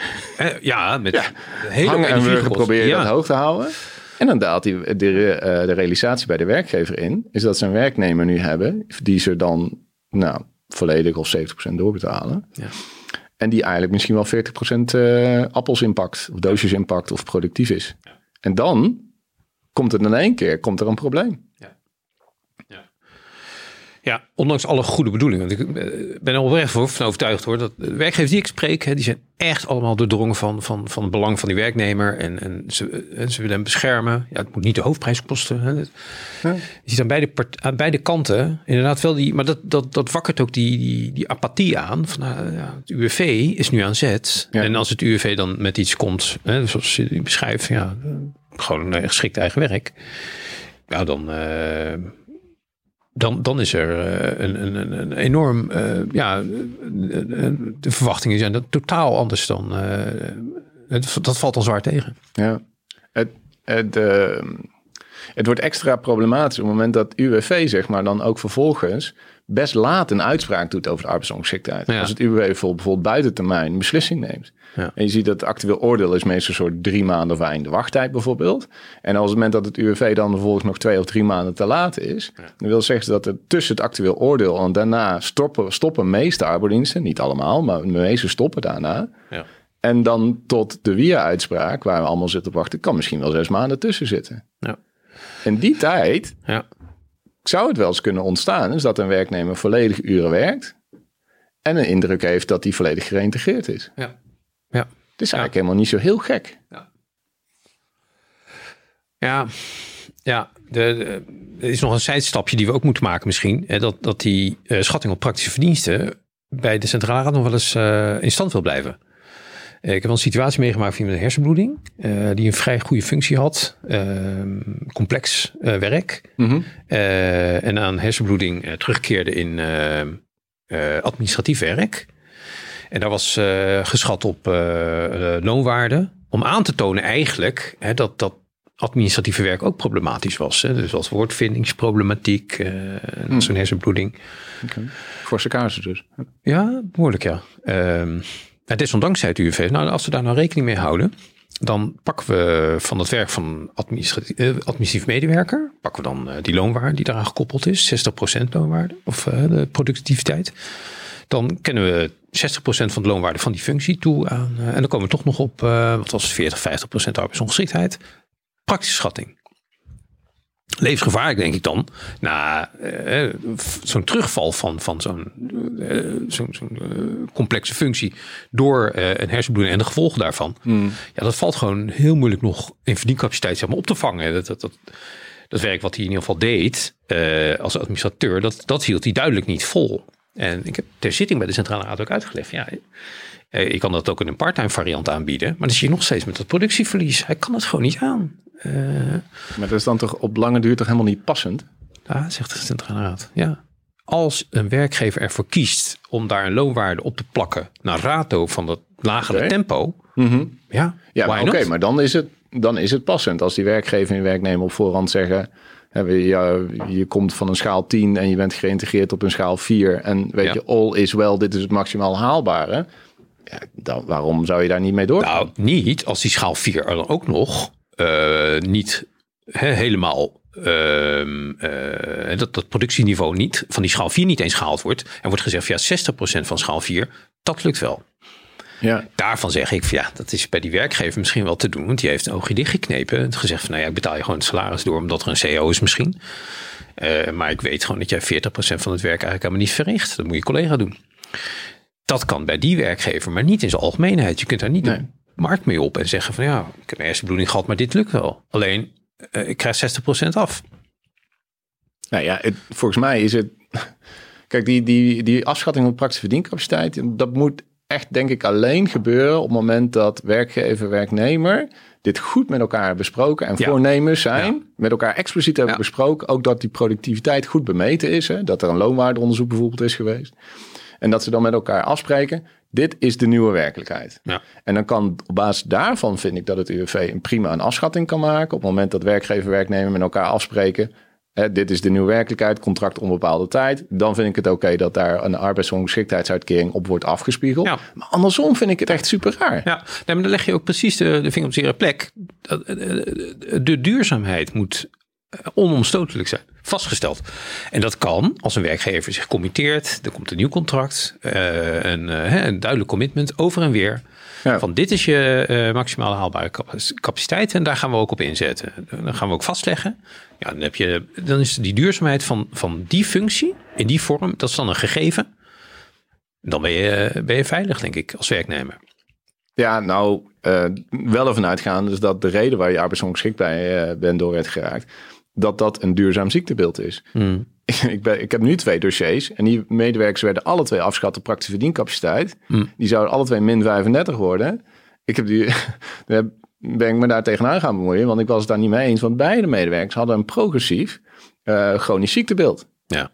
S2: ja, met
S1: ja. hele Hangen en wurgen probeer je dat hoog te houden. En dan daalt die, de, de realisatie bij de werkgever in... is dat ze een werknemer nu hebben... die ze dan nou, volledig of 70% doorbetalen. Ja. En die eigenlijk misschien wel 40% uh, appels inpakt... of doosjes inpakt of productief is. En dan komt het in één keer komt er een probleem.
S2: Ja. Ja. ja, ondanks alle goede bedoelingen. Want ik eh, ben er oprecht van overtuigd hoor. Dat de werkgevers die ik spreek, hè, die zijn echt allemaal doordrongen van, van, van het belang van die werknemer. En, en, ze, en ze willen hem beschermen. Ja, het moet niet de hoofdprijs kosten. Hè. Je ziet aan beide, aan beide kanten inderdaad wel die. Maar dat, dat, dat wakkert ook die, die, die apathie aan. Van, nou, ja, het UWV is nu aan zet. En als het UWV dan met iets komt, hè, zoals je beschrijft, ja gewoon een geschikt eigen werk. Nou, dan, uh, dan, dan is er uh, een, een, een, enorm, ja, de verwachtingen zijn dat totaal anders dan, dat valt dan zwaar tegen.
S1: Ja, het, het, het wordt extra problematisch op het moment dat UWV, zeg maar, dan ook vervolgens best laat een uitspraak doet over de arbeidsongeschiktheid. Als het UWV bijvoorbeeld buiten termijn een beslissing neemt. Ja. En je ziet dat het actueel oordeel is meestal een soort drie maanden of einde wachttijd bijvoorbeeld. En als het moment dat het UWV dan vervolgens nog twee of drie maanden te laat is, dan wil zeggen dat er tussen het actueel oordeel en daarna stoppen, stoppen meeste arbeidsdiensten, niet allemaal, maar de meeste stoppen daarna. Ja. En dan tot de WIA-uitspraak, waar we allemaal zitten op wachten, kan misschien wel zes maanden tussen zitten. Ja. In die tijd ja. Zou het wel eens kunnen ontstaan, is dat een werknemer volledig uren werkt en een indruk heeft dat hij volledig gereïntegreerd is.
S2: Ja. Ja.
S1: Het is eigenlijk helemaal niet zo heel gek.
S2: Ja, ja, ja de, er is nog een zijstapje die we ook moeten maken misschien. Hè, dat, dat die uh, schatting op praktische verdiensten bij de Centrale Raad nog wel eens uh, in stand wil blijven. Uh, ik heb wel een situatie meegemaakt van een hersenbloeding, die een vrij goede functie had, ehm, complex werk. Mm -hmm. en aan hersenbloeding terugkeerde in administratief werk. En daar was geschat op loonwaarde. Om aan te tonen eigenlijk hè, dat dat administratieve werk ook problematisch was. Hè. Dus als woordvindingsproblematiek, uh, hmm. zo'n hersenbloeding.
S1: Okay. Forse casus dus.
S2: Ja, behoorlijk ja. Um, en desondanks zei het UWV, nou als we daar nou rekening mee houden, dan pakken we van het werk van administratief, administratief medewerker, pakken we dan die loonwaarde die daaraan gekoppeld is, 60% loonwaarde of de productiviteit dan kennen we 60% van de loonwaarde van die functie toe aan. En dan komen we toch nog op, wat was 40, 50% arbeidsongeschiktheid. Praktische schatting. Levensgevaarlijk denk ik dan. Na uh, zo'n terugval van, van zo'n zo'n zo complexe functie door een hersenbloeding en de gevolgen daarvan. Hmm. Ja, dat valt gewoon heel moeilijk nog in verdiencapaciteit zeg maar, op te vangen. Dat, dat, dat, dat werk wat hij in ieder geval deed als administrateur, dat, dat hield hij duidelijk niet vol. En ik heb ter zitting bij de Centrale Raad ook uitgelegd. Ja, eh, ik kan dat ook in een parttime variant aanbieden. Maar dan zie je nog steeds met dat productieverlies. Hij kan het gewoon niet aan. Uh,
S1: maar dat is dan toch op lange duur toch helemaal niet passend?
S2: Ja, zegt de Centrale Raad. Ja. Als een werkgever ervoor kiest om daar een loonwaarde op te plakken naar rato van dat lagere tempo. Mm Ja,
S1: ja oké, maar dan is, het, dan is het passend. Als die werkgever en werknemer op voorhand zeggen je, je komt van een schaal 10 en je bent geïntegreerd op een schaal 4. En weet je, all is well, dit is het maximaal haalbare. Ja, dan, waarom zou je daar niet mee door?
S2: Nou, niet als die schaal 4 er dan ook nog uh, niet helemaal uh, uh, dat, dat productieniveau niet van die schaal 4 niet eens gehaald wordt. En wordt gezegd, ja, 60% van schaal 4, dat lukt wel. Ja. Daarvan zeg ik, van, ja, dat is bij die werkgever misschien wel te doen. Want die heeft een oogje dichtgeknepen. En gezegd van, nou ja, ik betaal je gewoon het salaris door omdat er een CEO is misschien. Uh, maar ik weet gewoon dat jij 40% van het werk eigenlijk helemaal niet verricht. Dat moet je collega doen. Dat kan bij die werkgever, maar niet in zijn algemeenheid. Je kunt daar niet de markt mee op en zeggen van ja, ik heb een eerste bloeding gehad, maar dit lukt wel. Alleen, uh, ik krijg 60% af.
S1: Nou ja, het, volgens mij is het. Kijk, die, die, die afschatting van praktische verdiencapaciteit, dat moet echt, denk ik, alleen gebeuren op het moment dat werkgever, werknemer dit goed met elkaar besproken en voornemens zijn, met elkaar expliciet hebben besproken, ook dat die productiviteit goed bemeten is, hè, dat er een loonwaardeonderzoek bijvoorbeeld is geweest. En dat ze dan met elkaar afspreken, dit is de nieuwe werkelijkheid. Ja. En dan kan op basis daarvan vind ik dat het UWV een prima een afschatting kan maken. Op het moment dat werkgever en werknemer met elkaar afspreken. Hè, dit is de nieuwe werkelijkheid, contract onbepaalde tijd. Dan vind ik het oké dat daar een arbeidsongeschiktheidsuitkering op wordt afgespiegeld. Ja. Maar andersom vind ik het echt super raar.
S2: Ja, nee, maar dan leg je ook precies de, de vinger op zere plek. De duurzaamheid moet onomstotelijk zijn, vastgesteld. En dat kan als een werkgever zich committeert. Er komt een nieuw contract, uh, een, uh, een, duidelijk commitment over en weer. Van dit is je uh, maximaal haalbare capaciteit en daar gaan we ook op inzetten. Dan gaan we ook vastleggen. Ja, dan, heb je, dan is die duurzaamheid van, van die functie in die vorm, dat is dan een gegeven. Dan ben je, ben je veilig, denk ik, als werknemer.
S1: Ja, nou, wel ervan uitgaan dus dat de reden waar je arbeidsongeschikt bij bent door werd geraakt, dat dat een duurzaam ziektebeeld is. Hmm. ik, ben, ik heb nu twee dossiers en die medewerkers werden alle twee afschatten praktische verdiencapaciteit. Hmm. Die zouden alle twee min 35 worden. Ik heb die, ben ik me daar tegenaan gaan bemoeien, want ik was het daar niet mee eens. Want beide medewerkers hadden een progressief uh, chronisch ziektebeeld.
S2: Ja.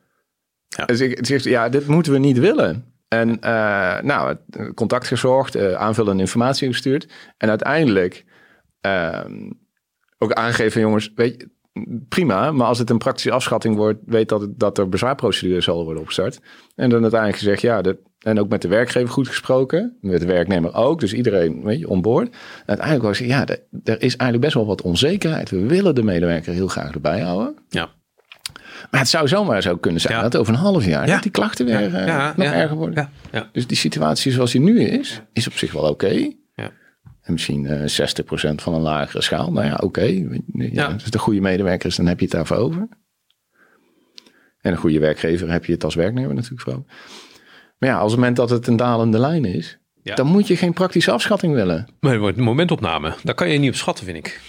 S2: ja.
S1: Dus ik zeg, ja, dit moeten we niet willen. En uh, nou, contact gezorgd, uh, aanvullende informatie gestuurd. En uiteindelijk ehm, ook aangegeven, jongens, weet je, prima. Maar als het een praktische afschatting wordt, weet dat, het, dat er bezwaarprocedure zal worden opgestart. En dan uiteindelijk gezegd, ja, dat, en ook met de werkgever goed gesproken. Met de werknemer ook. Dus iedereen, weet je, onboord. uiteindelijk was ja, er, er is eigenlijk best wel wat onzekerheid. We willen de medewerker heel graag erbij houden.
S2: Ja.
S1: Maar het zou zomaar zo kunnen zijn dat over een half jaar die klachten weer uh, nog erger worden. Dus die situatie zoals die nu is, is op zich wel oké misschien uh, eh, 60% van een lagere schaal. Nou ja, oké. Ja, Als het een goede medewerker is, dan heb je het daarvoor over. En een goede werkgever heb je het als werknemer natuurlijk voor. Maar ja, als het moment dat het een dalende lijn is, dan moet je geen praktische afschatting willen.
S2: Maar het wordt een momentopname. Daar kan je niet op schatten, vind ik.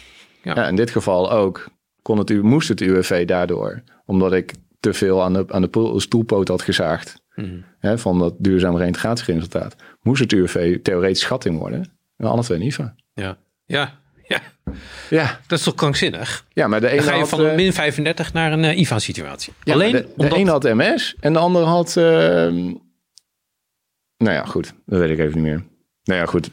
S1: Ja. ja in dit geval ook kon het, moest het UWV daardoor, omdat ik te veel aan de, aan de stoelpoot had gezaagd. Mm. Hè, van dat duurzaam reintegratieresultaat. Moest het UWV theoretisch schatting worden. En alle twee IVA.
S2: Ja. Ja. Ja. ja. Dat is toch krankzinnig?
S1: Ja, maar de ene
S2: Dan ga je van een eh, min 35 naar een uh, IVA-situatie.
S1: Ja, Alleen de, de een had MS en de ander had... Uh, nou ja, goed. Dat weet ik even niet meer. Nou ja, goed.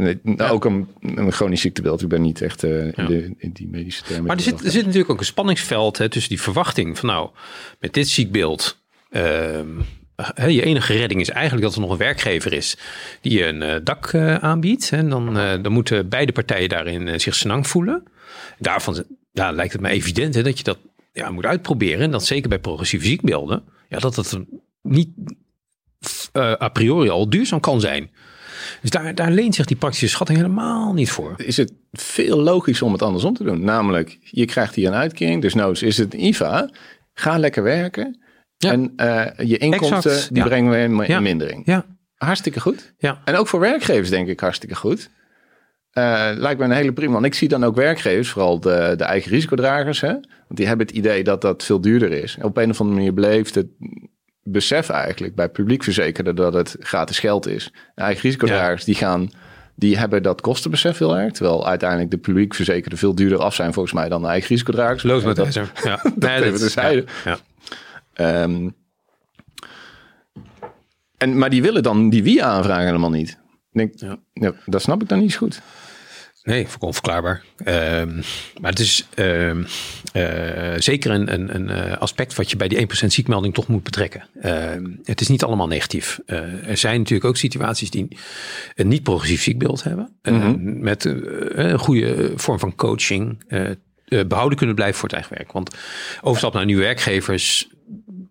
S1: Ook een, een chronisch ziektebeeld. Ik ben niet echt uh, in, de, in, die medische termen.
S2: Maar er zit, er zit natuurlijk ook een spanningsveld hè, tussen die verwachting van nou, met dit ziekbeeld uh, je enige redding is eigenlijk dat er nog een werkgever is die je een uh, dak uh, aanbiedt. En dan, uh, dan moeten beide partijen daarin zich senang voelen. Daarvan ja, lijkt het me evident hè, dat je dat ja, moet uitproberen. En dat zeker bij progressieve ziekbeelden. Ja, dat dat niet a priori al duurzaam kan zijn. Dus daar, daar leent zich die praktische schatting helemaal niet voor.
S1: Is het veel logischer om het andersom te doen? Namelijk, je krijgt hier een uitkering, dus nou is het IVA. Ga lekker werken. En uh, je inkomsten, die brengen we in, in mindering.
S2: Ja.
S1: Hartstikke goed.
S2: Ja.
S1: En ook voor werkgevers denk ik hartstikke goed. Uh, lijkt me een hele prima. Want ik zie dan ook werkgevers, vooral de, de eigen risicodragers. Hè? Want die hebben het idee dat dat veel duurder is. op een of andere manier beleeft het besef eigenlijk bij publiek verzekerden dat het gratis geld is. De eigen risicodragers die gaan, die hebben dat kostenbesef heel erg. Terwijl uiteindelijk de publiek verzekerden veel duurder af zijn volgens mij dan de eigen risicodragers.
S2: Loos met
S1: dat,
S2: Ja.
S1: dat nee, even dus ja. ja. Um, en, maar die willen dan die wie aanvragen helemaal niet. Denk, ja. dat snap ik dan niet goed.
S2: Nee, onverklaarbaar. Um, maar het is um, uh, zeker een, een, een, eh, aspect wat je bij die 1% ziekmelding toch moet betrekken. Het is niet allemaal negatief. Uh, er zijn natuurlijk ook situaties die een niet progressief ziekbeeld hebben. Mm -hmm. Met een goede vorm van coaching behouden kunnen blijven voor het eigen werk. Want overstap naar nieuwe werkgevers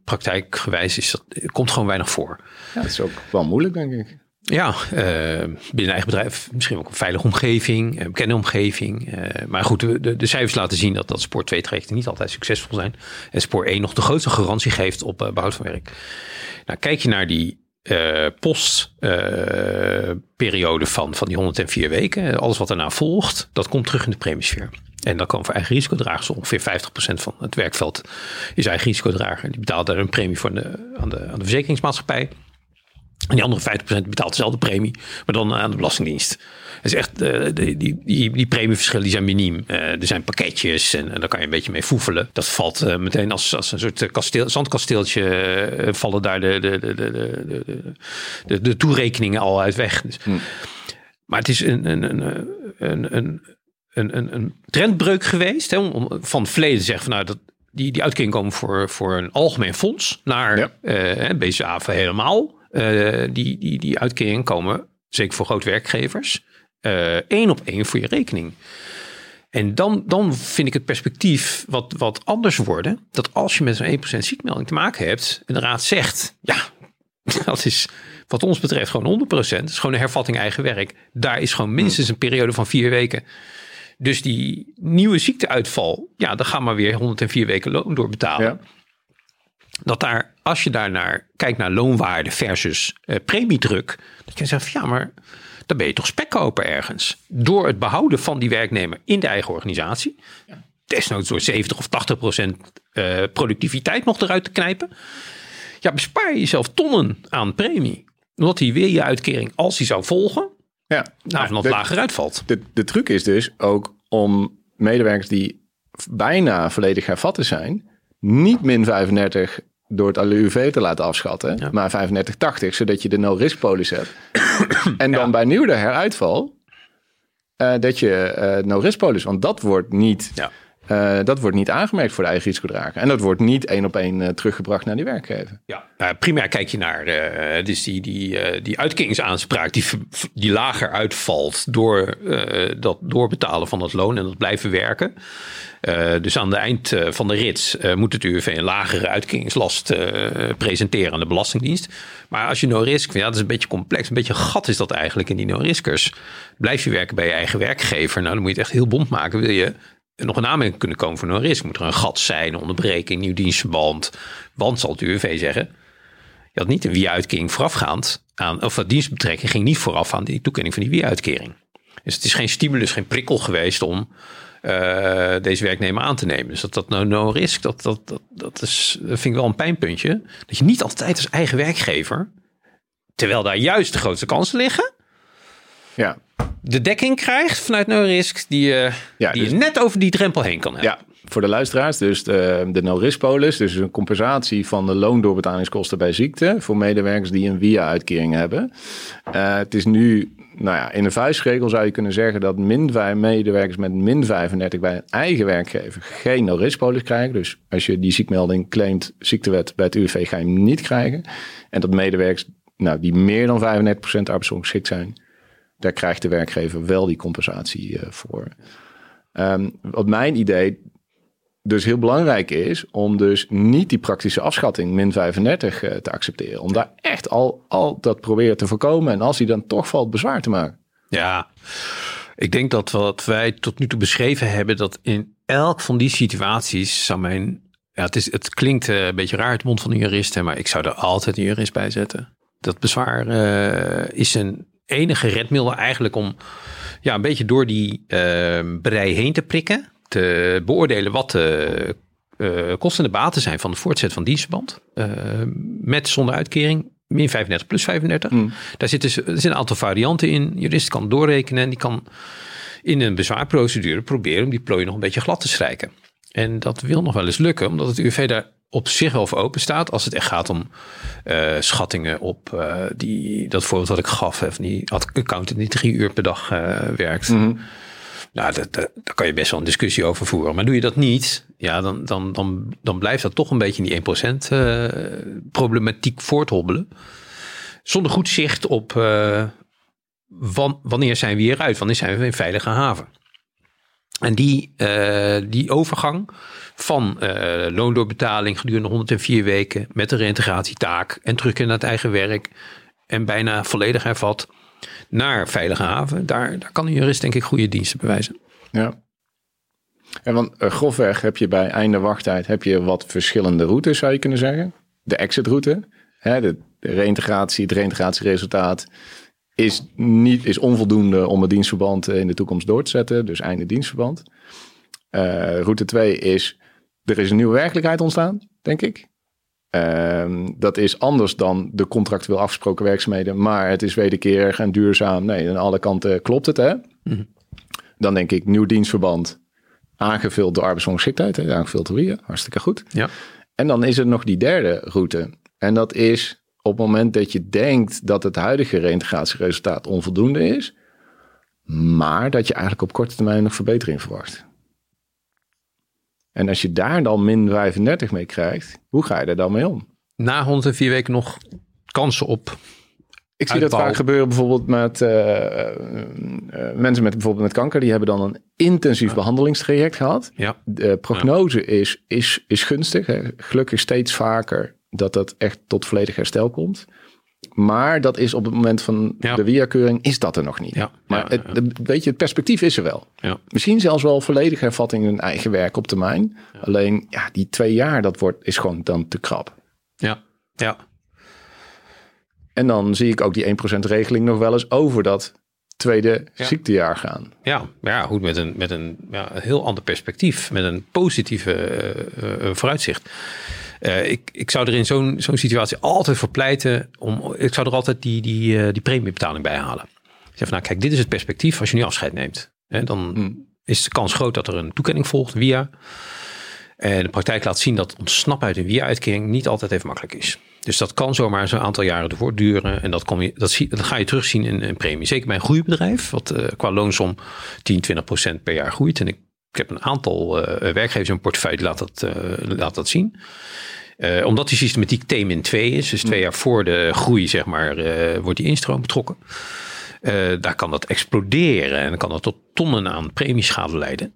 S2: praktijkgewijs is dat, komt gewoon weinig voor.
S1: Ja, dat is ook wel moeilijk, denk ik.
S2: Ja, uh, binnen eigen bedrijf misschien ook een veilige omgeving, een bekende omgeving. Uh, maar goed, de, de, cijfers laten zien dat, dat spoor 2 trajecten niet altijd succesvol zijn. En spoor 1 nog de grootste garantie geeft op uh, behoud van werk. Nou, kijk je naar die postperiode van, van die 104 weken, alles wat daarna volgt, dat komt terug in de premiesfeer. En dan kan voor eigen risicodragers ongeveer 50% van het werkveld is eigen risicodrager. Die betaalt daar een premie voor de, aan, de, aan de verzekeringsmaatschappij. En die andere 50% betaalt dezelfde premie, maar dan aan de Belastingdienst. Het is echt, uh, die, die, die, die premieverschillen die zijn miniem. Uh, er zijn pakketjes en, en daar kan je een beetje mee foefelen. Dat valt uh, meteen als, als een soort kasteel, zandkasteeltje, vallen daar de, de, de, de, de, de, toerekeningen al uit weg. Dus, hm. Maar het is een, een, een, een, een, een, een trendbreuk geweest. Hè, om, van het verleden te zeggen van nou, dat, die, die uitkering komen voor, voor een algemeen fonds naar ja. BCA helemaal. Uh, die, die, die uitkeringen komen, zeker voor groot werkgevers, uh, één op één voor je rekening. En dan, dan vind ik het perspectief wat, wat anders worden. Dat als je met zo'n 1% ziekmelding te maken hebt. En de raad zegt, ja, dat is wat ons betreft gewoon 100%. Het is gewoon een hervatting eigen werk. Daar is gewoon minstens een periode van vier weken. Dus die nieuwe ziekteuitval, ja, dan gaan we weer 104 weken loon doorbetalen. Ja dat daar, als je daar naar kijkt naar loonwaarde versus uh, premiedruk, dat je zegt ja, maar dan ben je toch spekkoper ergens. Door het behouden van die werknemer in de eigen organisatie. Ja. Desnoods door 70 of 80 procent uh, productiviteit nog eruit te knijpen. Ja, bespaar je jezelf tonnen aan premie. Omdat hij weer je uitkering, als hij zou volgen, ja. nou, van lager uitvalt.
S1: De, de truc is dus ook om medewerkers die bijna volledig hervatten zijn niet min 35 door het ALUV te laten afschatten, maar 35,80, zodat je de no-risk polis hebt. en dan bij nieuwe heruitval, uh, dat je uh, no-risk polis, want dat wordt niet... Ja. Uh, dat wordt niet aangemerkt voor de eigen risicodrager. En dat wordt niet één op één uh, teruggebracht naar die werkgever.
S2: Ja, uh, primair kijk je naar uh, dus die, die, die uitkeringsaanspraak die, die lager uitvalt door dat doorbetalen van het loon en dat blijven werken. dus aan het eind van de rits moet het UWV een lagere uitkeringslast presenteren aan de Belastingdienst. Maar als je no-risk, ja, dat is een beetje complex. Een beetje gat is dat eigenlijk in die no-riskers. Blijf je werken bij je eigen werkgever, nou dan moet je het echt heel bond maken. Wil je nog een aanmerking kunnen komen voor een risk. Moet er een gat zijn, onderbreking, nieuw dienstverband. Want zal het UWV zeggen, je had niet een wie-uitkering voorafgaand aan, of dat dienstbetrekking ging niet vooraf aan die toekenning van die wie-uitkering. Dus het is geen stimulus, geen prikkel geweest om uh, deze werknemer aan te nemen. Dus dat dat no, no risk, dat, dat, dat, dat, is, dat vind ik wel een pijnpuntje. Dat je niet altijd als eigen werkgever, terwijl daar juist de grootste kansen liggen, ja de dekking krijgt vanuit no-risk, die, uh, ja, die dus, je net over die drempel heen kan hebben.
S1: Ja, voor de luisteraars, dus de, de no-risk polis, dus een compensatie van de loondoorbetaalingskosten bij ziekte voor medewerkers die een via-uitkering hebben. Uh, het is nu, nou ja, in een vuistregel zou je kunnen zeggen dat min 5 medewerkers met min 35 bij een eigen werkgever geen no-risk polis krijgen. Dus als je die ziekmelding claimt, ziektewet bij het UWV, ga je hem niet krijgen. En dat medewerkers nou, die meer dan 35% arbeidsongeschikt zijn, daar krijgt de werkgever wel die compensatie uh, voor. Um, wat mijn idee dus heel belangrijk is om dus niet die praktische afschatting min 35 uh, eh, te accepteren. Om daar echt al, al dat proberen te voorkomen. En als hij dan toch valt, bezwaar te maken.
S2: Ja, ik denk dat wat wij tot nu toe beschreven hebben, dat in elk van die situaties zou mijn. Ja, het, is, het klinkt uh, een beetje raar het mond van een jurist, maar ik zou er altijd een jurist bij zetten. Dat bezwaar is een enige redmiddel eigenlijk om ja, een beetje door die uh, brei heen te prikken. Te beoordelen wat de uh, kosten en de baten zijn van de voortzet van dienstverband. Uh, met zonder uitkering. Min 35 plus 35. Mm. Daar zitten, er zitten een aantal varianten in. Jurist kan doorrekenen en die kan in een bezwaarprocedure proberen om die plooi nog een beetje glad te strijken. En dat wil nog wel eens lukken, omdat het UV daar op zich wel voor open staat. Als het echt gaat om uh, schattingen op uh, die, dat voorbeeld wat ik gaf. Hè, van die accountant die drie uur per dag uh, werkt. Mm -hmm. Nou, dat, dat, daar kan je best wel een discussie over voeren. Maar doe je dat niet, ja, dan, dan, dan, dan blijft dat toch een beetje in die 1% problematiek voorthobbelen. Zonder goed zicht op wanneer zijn we hieruit? Wanneer zijn we in veilige haven? En die, die overgang van uh, loondoorbetaling gedurende 104 weken met de reintegratietaak en terug naar het eigen werk en bijna volledig hervat naar Veilige Haven. Daar, daar kan een jurist denk ik goede diensten bewijzen.
S1: Ja. En want uh, grofweg heb je bij einde wachttijd heb je wat verschillende routes zou je kunnen zeggen. De exitroute hè, de, de reintegratie, het reintegratieresultaat is, niet, is onvoldoende om het dienstverband in de toekomst door te zetten. Dus einde dienstverband. Uh, route 2 is, er is een nieuwe werkelijkheid ontstaan, denk ik. Uh, dat is anders dan de contractueel afgesproken werkzaamheden, maar het is wederkerig en duurzaam. Nee, aan alle kanten klopt het, hè? Mhm. Dan denk ik nieuw dienstverband, aangevuld door arbeidsongeschiktheid, aangevuld door wie, hartstikke goed.
S2: Ja.
S1: En dan is er nog die derde route. En dat is op het moment dat je denkt dat het huidige reïntegratieresultaat onvoldoende is, maar dat je eigenlijk op korte termijn nog verbetering verwacht. En als je daar dan min 35 mee krijgt, hoe ga je er dan mee om?
S2: Na 104 weken nog kansen op.
S1: Ik zie dat vaak gebeuren bijvoorbeeld met uh, mensen met bijvoorbeeld met kanker. Die hebben dan een intensief behandelingstraject gehad.
S2: Ja.
S1: De prognose is, is, is gunstig. Hè. Gelukkig steeds vaker dat dat echt tot volledig herstel komt. Maar dat is op het moment van de weerkeuring is dat er nog niet.
S2: Ja,
S1: maar het, weet je, het perspectief is er wel. Misschien zelfs wel volledige hervatting in hun eigen werk op termijn. Alleen ja, die twee jaar, dat wordt, is gewoon dan te krap.
S2: Ja, ja.
S1: En dan zie ik ook die 1% regeling nog wel eens over dat tweede ziektejaar gaan.
S2: Ja, ja goed, met een, met een ja, heel ander perspectief. Met een positieve uh, uh, vooruitzicht. Uh, ik, ik zou er in zo'n zo'n situatie altijd voor pleiten. Om, ik zou er altijd die, die, uh, die premiebetaling bij halen. Ik zeg van nou kijk, dit is het perspectief als je nu afscheid neemt. Hè, dan hmm. is de kans groot dat er een toekenning volgt via. En de praktijk laat zien dat ontsnappen uit een via-uitkering niet altijd even makkelijk is. Dus dat kan zomaar zo'n aantal jaren voortduren. En dat, kom je, dat, zie, dat ga je terugzien in een premie. Zeker bij een groeibedrijf, wat uh, qua loonsom 10, 20 procent per jaar groeit. En ik, ik heb een aantal uh, werkgevers in mijn portefeuille laat dat, uh, laat dat zien. Uh, omdat die systematiek T-2 is, dus twee mm. jaar voor de groei, zeg maar, uh, wordt die instroom betrokken. Uh, daar kan dat exploderen en dan kan dat tot tonnen aan premieschade leiden.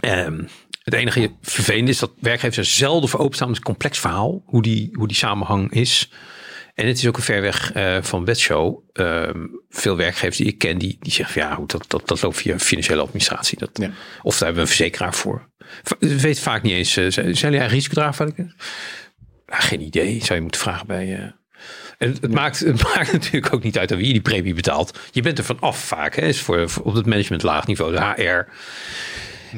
S2: Ehm, het enige vervelende is dat werkgevers er zelden voor openstaan. Het is een complex verhaal, hoe die, hoe die samenhang is. En het is ook een ver weg uh, van bedshow. Uh, veel werkgevers die ik ken, die, die zeggen van ja, dat, dat, dat loopt via financiële administratie. Dat, ja. Of daar hebben we een verzekeraar voor. Weet vaak niet eens, uh, zijn jullie eigen risicodrager? Nou, geen idee, zou je moeten vragen bij... Uh, en het, maakt, het maakt natuurlijk ook niet uit aan wie je die premie betaalt. Je bent er van af vaak, hè, is voor, voor op het management laag niveau, de HR.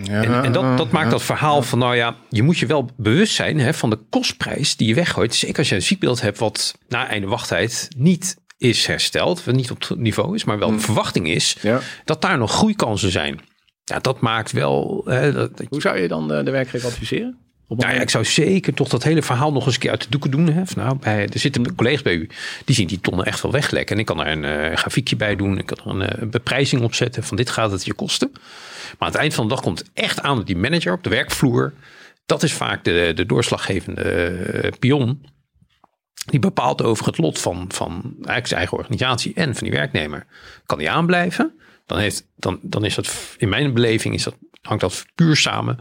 S2: Ja, en, en dat, dat maakt dat verhaal van, nou ja, je moet je wel bewust zijn hè, van de kostprijs die je weggooit. Zeker als je een ziekbeeld hebt wat na einde wachttijd niet is hersteld, wat niet op het niveau is, maar wel de hmm. verwachting is, ja. dat daar nog groeikansen zijn. Ja, dat maakt wel. Hè, dat,
S1: Hoe zou je dan de, de werkgever adviseren?
S2: Nou ja, ik zou zeker toch dat hele verhaal nog eens een keer uit de doeken doen. Hè? Nou, bij, er zitten collega's bij u, die zien die tonnen echt wel weglekken. En ik kan er een uh, grafiekje bij doen. Ik kan er een uh, beprijzing op zetten van dit gaat het je kosten. Maar aan het eind van de dag komt het echt aan dat die manager op de werkvloer, dat is vaak de, de doorslaggevende uh, pion. Die bepaalt over het lot van, van eigenlijk zijn eigen organisatie en van die werknemer. Kan die aanblijven? Dan, heeft, dan, dan is dat, in mijn beleving, is dat, hangt dat puur samen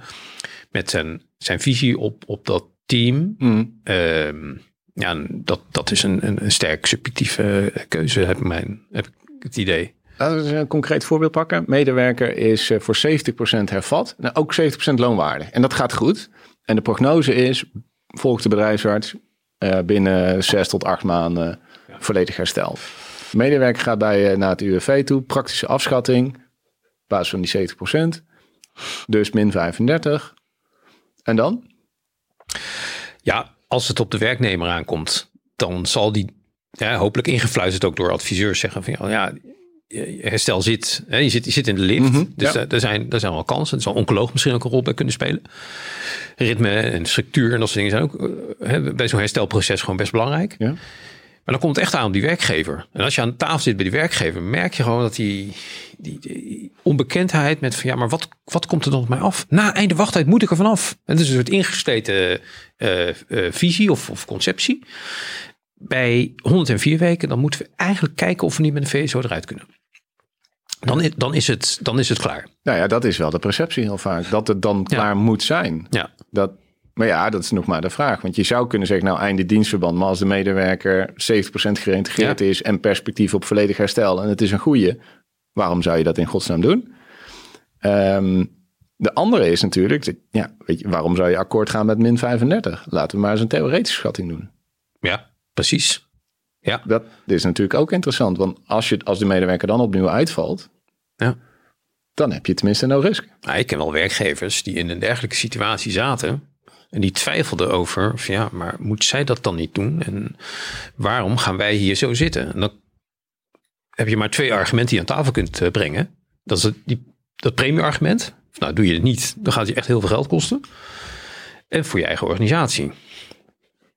S2: met zijn, zijn visie op, op dat team. Mm. Uh, ja, dat, dat is een, een, een sterk subjectieve keuze, heb, mijn, heb ik het idee.
S1: Laten we een concreet voorbeeld pakken. Medewerker is eh, voor 70% hervat. Nou, ook 70% loonwaarde. En dat gaat goed. En de prognose is, volgt de bedrijfsarts, uh, binnen 6 tot 8 maanden volledig herstel. Medewerker gaat bij, uh, naar het UWV toe, praktische afschatting, op basis van die 70%. Dus min 35. En dan?
S2: Ja, als het op de werknemer aankomt, dan zal die ja, hopelijk ingefluisterd ook door adviseurs zeggen van ja, herstel zit, hè, je, zit, je zit in de lift. Mhm, dus ja. er, zijn, er zijn wel kansen. Er zal oncoloog misschien ook een rol bij kunnen spelen. Ritme en structuur en dat soort dingen zijn ook eh, hè, bij zo'n herstelproces gewoon best belangrijk. Ja. Maar dan komt het echt aan op die werkgever. En als je aan tafel zit bij die werkgever, merk je gewoon dat die, die, die onbekendheid met van ja, maar wat, wat komt er dan op mij af? Na einde wachttijd moet ik er vanaf. En dat is een soort ingesleten uh, uh, visie of, of conceptie. Bij 104 weken, dan moeten we eigenlijk kijken of we niet met een VSO eruit kunnen. Dan is, dan, is het, dan is het klaar.
S1: Nou ja, dat is wel de perceptie heel vaak. Dat het dan klaar moet zijn.
S2: Ja.
S1: Dat, maar ja, dat is nog maar de vraag. Want je zou kunnen zeggen, nou einde dienstverband. Maar als de medewerker 70% geïntegreerd is en perspectief op volledig herstel. En het is een goede. Waarom zou je dat in godsnaam doen? Um, de andere is natuurlijk, ja, weet je, waarom zou je akkoord gaan met min 35? Laten we maar eens een theoretische schatting doen.
S2: Ja, Precies. Ja.
S1: Dat is natuurlijk ook interessant. Want als, je, als de medewerker dan opnieuw uitvalt, ja. dan heb je tenminste no risk.
S2: Nou, ik ken wel werkgevers die in een dergelijke situatie zaten. En die twijfelden over, ja, maar moet zij dat dan niet doen? En waarom gaan wij hier zo zitten? En dan heb je maar twee argumenten die je aan tafel kunt eh, brengen. Dat is het, die, dat premieargument. Nou, doe je het niet, dan gaat je echt heel veel geld kosten. En voor je eigen organisatie.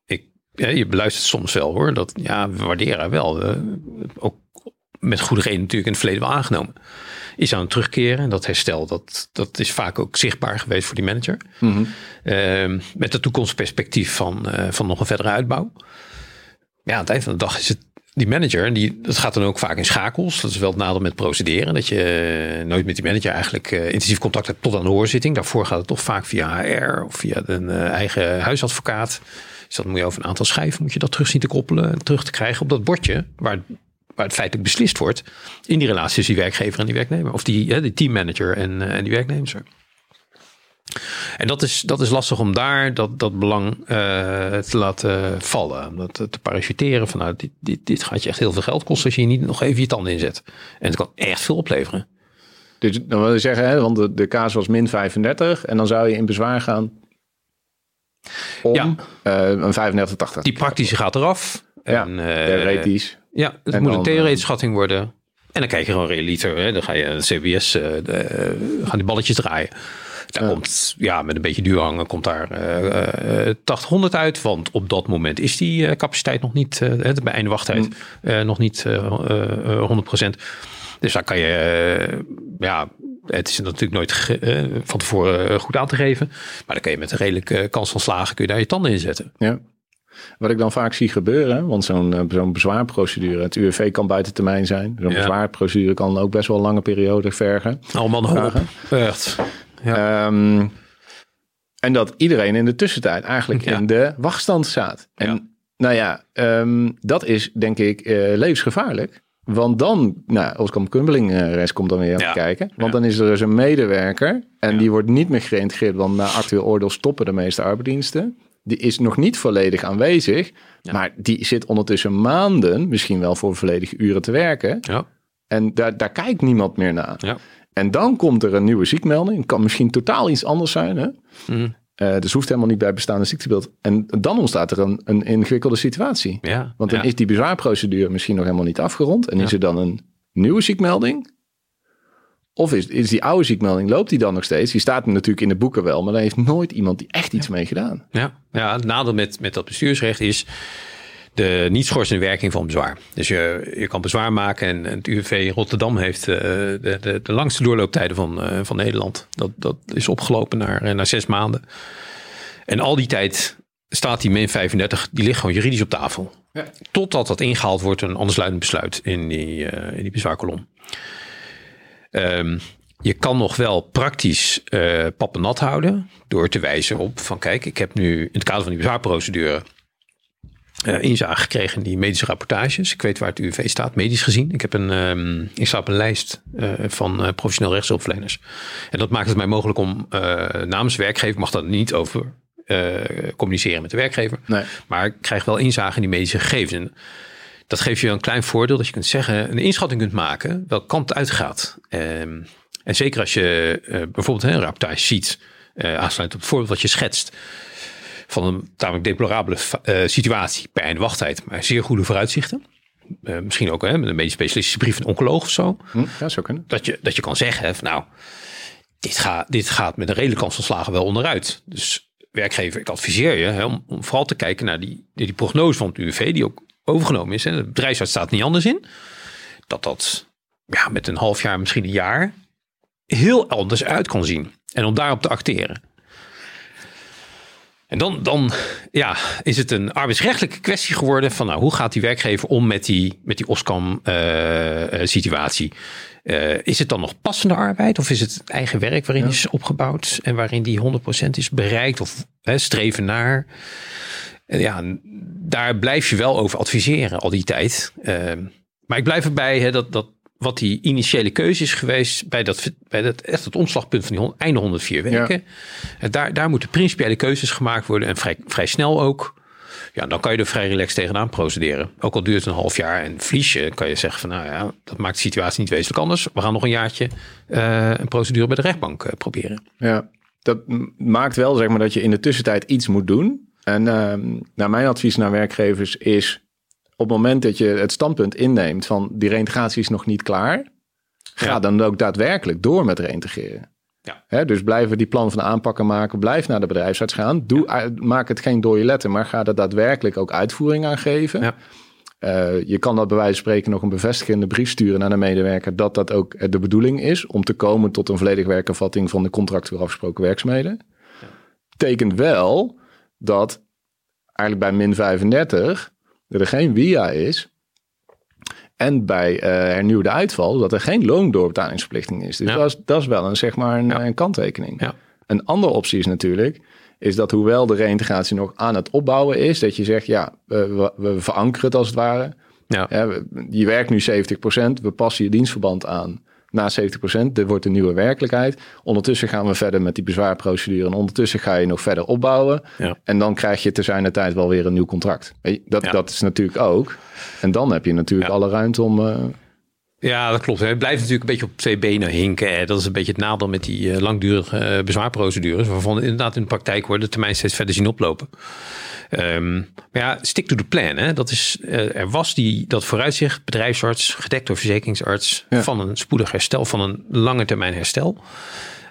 S2: Ik, je beluistert soms wel hoor, dat ja, we waarderen wel. Uh, ook met goede reden natuurlijk in het verleden wel aangenomen. Is aan het terugkeren. En dat herstel, dat, dat is vaak ook zichtbaar geweest voor die manager. Mm met het toekomstperspectief van, uh, van nog een verdere uitbouw. Ja, aan het eind van de dag is het die manager, die, dat gaat dan ook vaak in schakels. Dat is wel het nadeel met procederen. Dat je eh, nooit met die manager eigenlijk uh, intensief contact hebt tot aan de hoorzitting. Daarvoor gaat het toch vaak via HR of via een eigen huisadvocaat. Dus dan moet je over een aantal schijven moet je dat terug zien te koppelen. En terug te krijgen op dat bordje waar, waar het feitelijk beslist wordt. In die relatie tussen die werkgever en die werknemer. Of die, die teammanager en, en die werknemer. En dat is, dat is lastig om daar dat, dat belang uh, te laten vallen. Om dat te parachuteren van nou, dit, dit, dit gaat je echt heel veel geld kosten als je niet nog even je tanden inzet. En het kan echt veel opleveren.
S1: Dus dan wil je zeggen, hè, want de, de kaas was min 35 en dan zou je in bezwaar gaan om ja. uh, een 35-80.
S2: Die praktische gaat eraf.
S1: Ja, en, uh, theoretisch.
S2: Ja, het moet een theoretische schatting worden. En dan kijk je gewoon realiter. Hè? Dan ga je CBS, de, gaan die balletjes draaien. Daar komt, ja, met een beetje duur hangen, komt daar uh, uh, 80, 100 uit. Want op dat moment is die uh, capaciteit nog niet, uh, bij einde wachttijd, mm. nog niet 100%. Dus daar kan je, ja, het is natuurlijk nooit van tevoren goed aan te geven. Maar dan kan je met een redelijke kans van slagen, kun je daar je tanden in zetten.
S1: Ja. Wat ik dan vaak zie gebeuren, want zo'n zo'n bezwaarprocedure, het UWV kan buiten termijn zijn. Zo'n bezwaarprocedure kan ook best wel een lange periode vergen.
S2: Allemaal. Echt.
S1: Ja. Um, en dat iedereen in de tussentijd eigenlijk in de wachtstand staat. En nou ja, um, dat is denk ik uh, levensgevaarlijk. Want dan, nou, Oscar Kumbeling uh, reis komt dan weer aan kijken. Want dan is er dus een medewerker en die wordt niet meer geïntegreerd. Want na actueel oordeel stoppen de meeste arbeidsdiensten. Die is nog niet volledig aanwezig. Maar die zit ondertussen maanden, misschien wel voor volledige uren te werken. Ja. En daar, daar kijkt niemand meer naar. Ja. En dan komt er een nieuwe ziekmelding. Het kan misschien totaal iets anders zijn. Hè? Mm. Uh, dus hoeft helemaal niet bij bestaande ziektebeeld. En dan ontstaat er een, een ingewikkelde situatie. Ja, Want dan is die bezwaarprocedure misschien nog helemaal niet afgerond. En is er dan een nieuwe ziekmelding? Of is, is die oude ziekmelding, loopt die dan nog steeds? Die staat natuurlijk in de boeken wel, maar daar heeft nooit iemand die echt iets mee gedaan.
S2: Ja, ja het nadeel met, met dat bestuursrecht is de niet schorsende werking van bezwaar. Dus je, je kan bezwaar maken en, het UWV Rotterdam heeft uh, de, de, de, langste doorlooptijden van, uh, van Nederland. Dat, dat is opgelopen naar, eh, naar zes maanden. En al die tijd staat die min 35, die ligt gewoon juridisch op tafel. Ja. Totdat dat ingehaald wordt, een andersluitend besluit in die, uh, in die bezwaarkolom. Um, je kan nog wel praktisch uh, pappen nat houden door te wijzen op van kijk, ik heb nu in het kader van die bezwaarprocedure uh, inzage gekregen in die medische rapportages. Ik weet waar het UWV staat, medisch gezien. Ik heb een, um, ik sta op een lijst uh, van uh, professioneel rechtshulpverleners. En dat maakt het mij mogelijk om namens werkgever, mag dat niet over communiceren met de werkgever. Nee. Maar ik krijg wel inzage in die medische gegevens. Dat geeft je een klein voordeel dat je kunt zeggen, een inschatting kunt maken welke kant het uitgaat. Um, en zeker als je bijvoorbeeld een rapportage ziet, aansluit op het voorbeeld wat je schetst van een tamelijk deplorabele uh, situatie per einde wachttijd, maar zeer goede vooruitzichten. Uh, misschien ook hè, met een medisch specialistische brief een oncoloog of zo.
S1: Hm, ja, zo kunnen.
S2: Dat je, dat je kan zeggen van nou, dit, gaat dit gaat met een redelijke kans van slagen wel onderuit. Dus werkgever, ik adviseer je hè, om, om, vooral te kijken naar die, die, die prognose van het UWV, die ook overgenomen is. Hè. De bedrijfsarts staat niet anders in. Dat dat ja, met een half jaar, misschien een jaar, heel anders uit kan zien. En om daarop te acteren. En dan, dan ja, is het een arbeidsrechtelijke kwestie geworden van nou, hoe gaat die werkgever om met die, met die OSCAM-situatie? Uh, uh, is het dan nog passende arbeid of is het eigen werk waarin ja. is opgebouwd en waarin die 100% is bereikt of hè, streven naar? Ja, daar blijf je wel over adviseren al die tijd. maar ik blijf erbij hè, dat, dat wat die initiële keuze is geweest bij dat, bij dat echt het omslagpunt van die einde 104 weken. Ja. Daar, daar moeten principiële keuzes gemaakt worden en vrij, vrij snel ook. Ja, dan kan je er vrij relaxed tegenaan procederen. Ook al duurt het een half jaar en verlies je, kan je zeggen van nou ja, dat maakt de situatie niet wezenlijk anders. We gaan nog een jaartje uh, een procedure bij de rechtbank uh, proberen.
S1: Ja, dat maakt wel zeg maar dat je in de tussentijd iets moet doen. En uh, nou, mijn advies naar werkgevers is op het moment dat je het standpunt inneemt van die reintegratie is nog niet klaar, ga dan ook daadwerkelijk door met reintegreren. Ja. dus blijven die plan van aanpakken maken. Blijf naar de bedrijfsarts gaan. Doe, Maak het geen dode letter, maar ga er daadwerkelijk ook uitvoering aan geven. Ja. Uh, je kan dat bij wijze van spreken nog een bevestigende brief sturen naar de medewerker dat dat ook de bedoeling is om te komen tot een volledige werkervatting van de contractueel afgesproken werkzaamheden. Ja. Tekent wel dat eigenlijk bij min 35 er geen via is en bij uh, hernieuwde uitval dat er geen loondoorbetalingsverplichting is. Dus dat, is, dat is wel een, zeg maar een, een kanttekening. Ja. Een andere optie is natuurlijk, is dat hoewel de reïntegratie nog aan het opbouwen is, dat je zegt, ja, we, we verankeren het als het ware. Ja. je werkt nu 70%, we passen je dienstverband aan na 70%. Dit wordt een nieuwe werkelijkheid. Ondertussen gaan we verder met die bezwaarprocedure. En ondertussen ga je nog verder opbouwen. Ja. En dan krijg je te zijn tijd wel weer een nieuw contract. Dat, dat is natuurlijk ook. En dan heb je natuurlijk alle ruimte om. Uh...
S2: Ja, dat klopt. Het blijft natuurlijk een beetje op twee benen hinken. Dat is een beetje het nadeel met die uh, langdurige uh, bezwaarprocedures. Waarvan inderdaad in de praktijk wordt de termijn steeds verder zien oplopen. Um, maar ja, stick to the plan. Hè? Dat is, uh, er was die, dat vooruitzicht, bedrijfsarts, gedekt door verzekeringsarts, van een spoedig herstel, van een lange termijn herstel.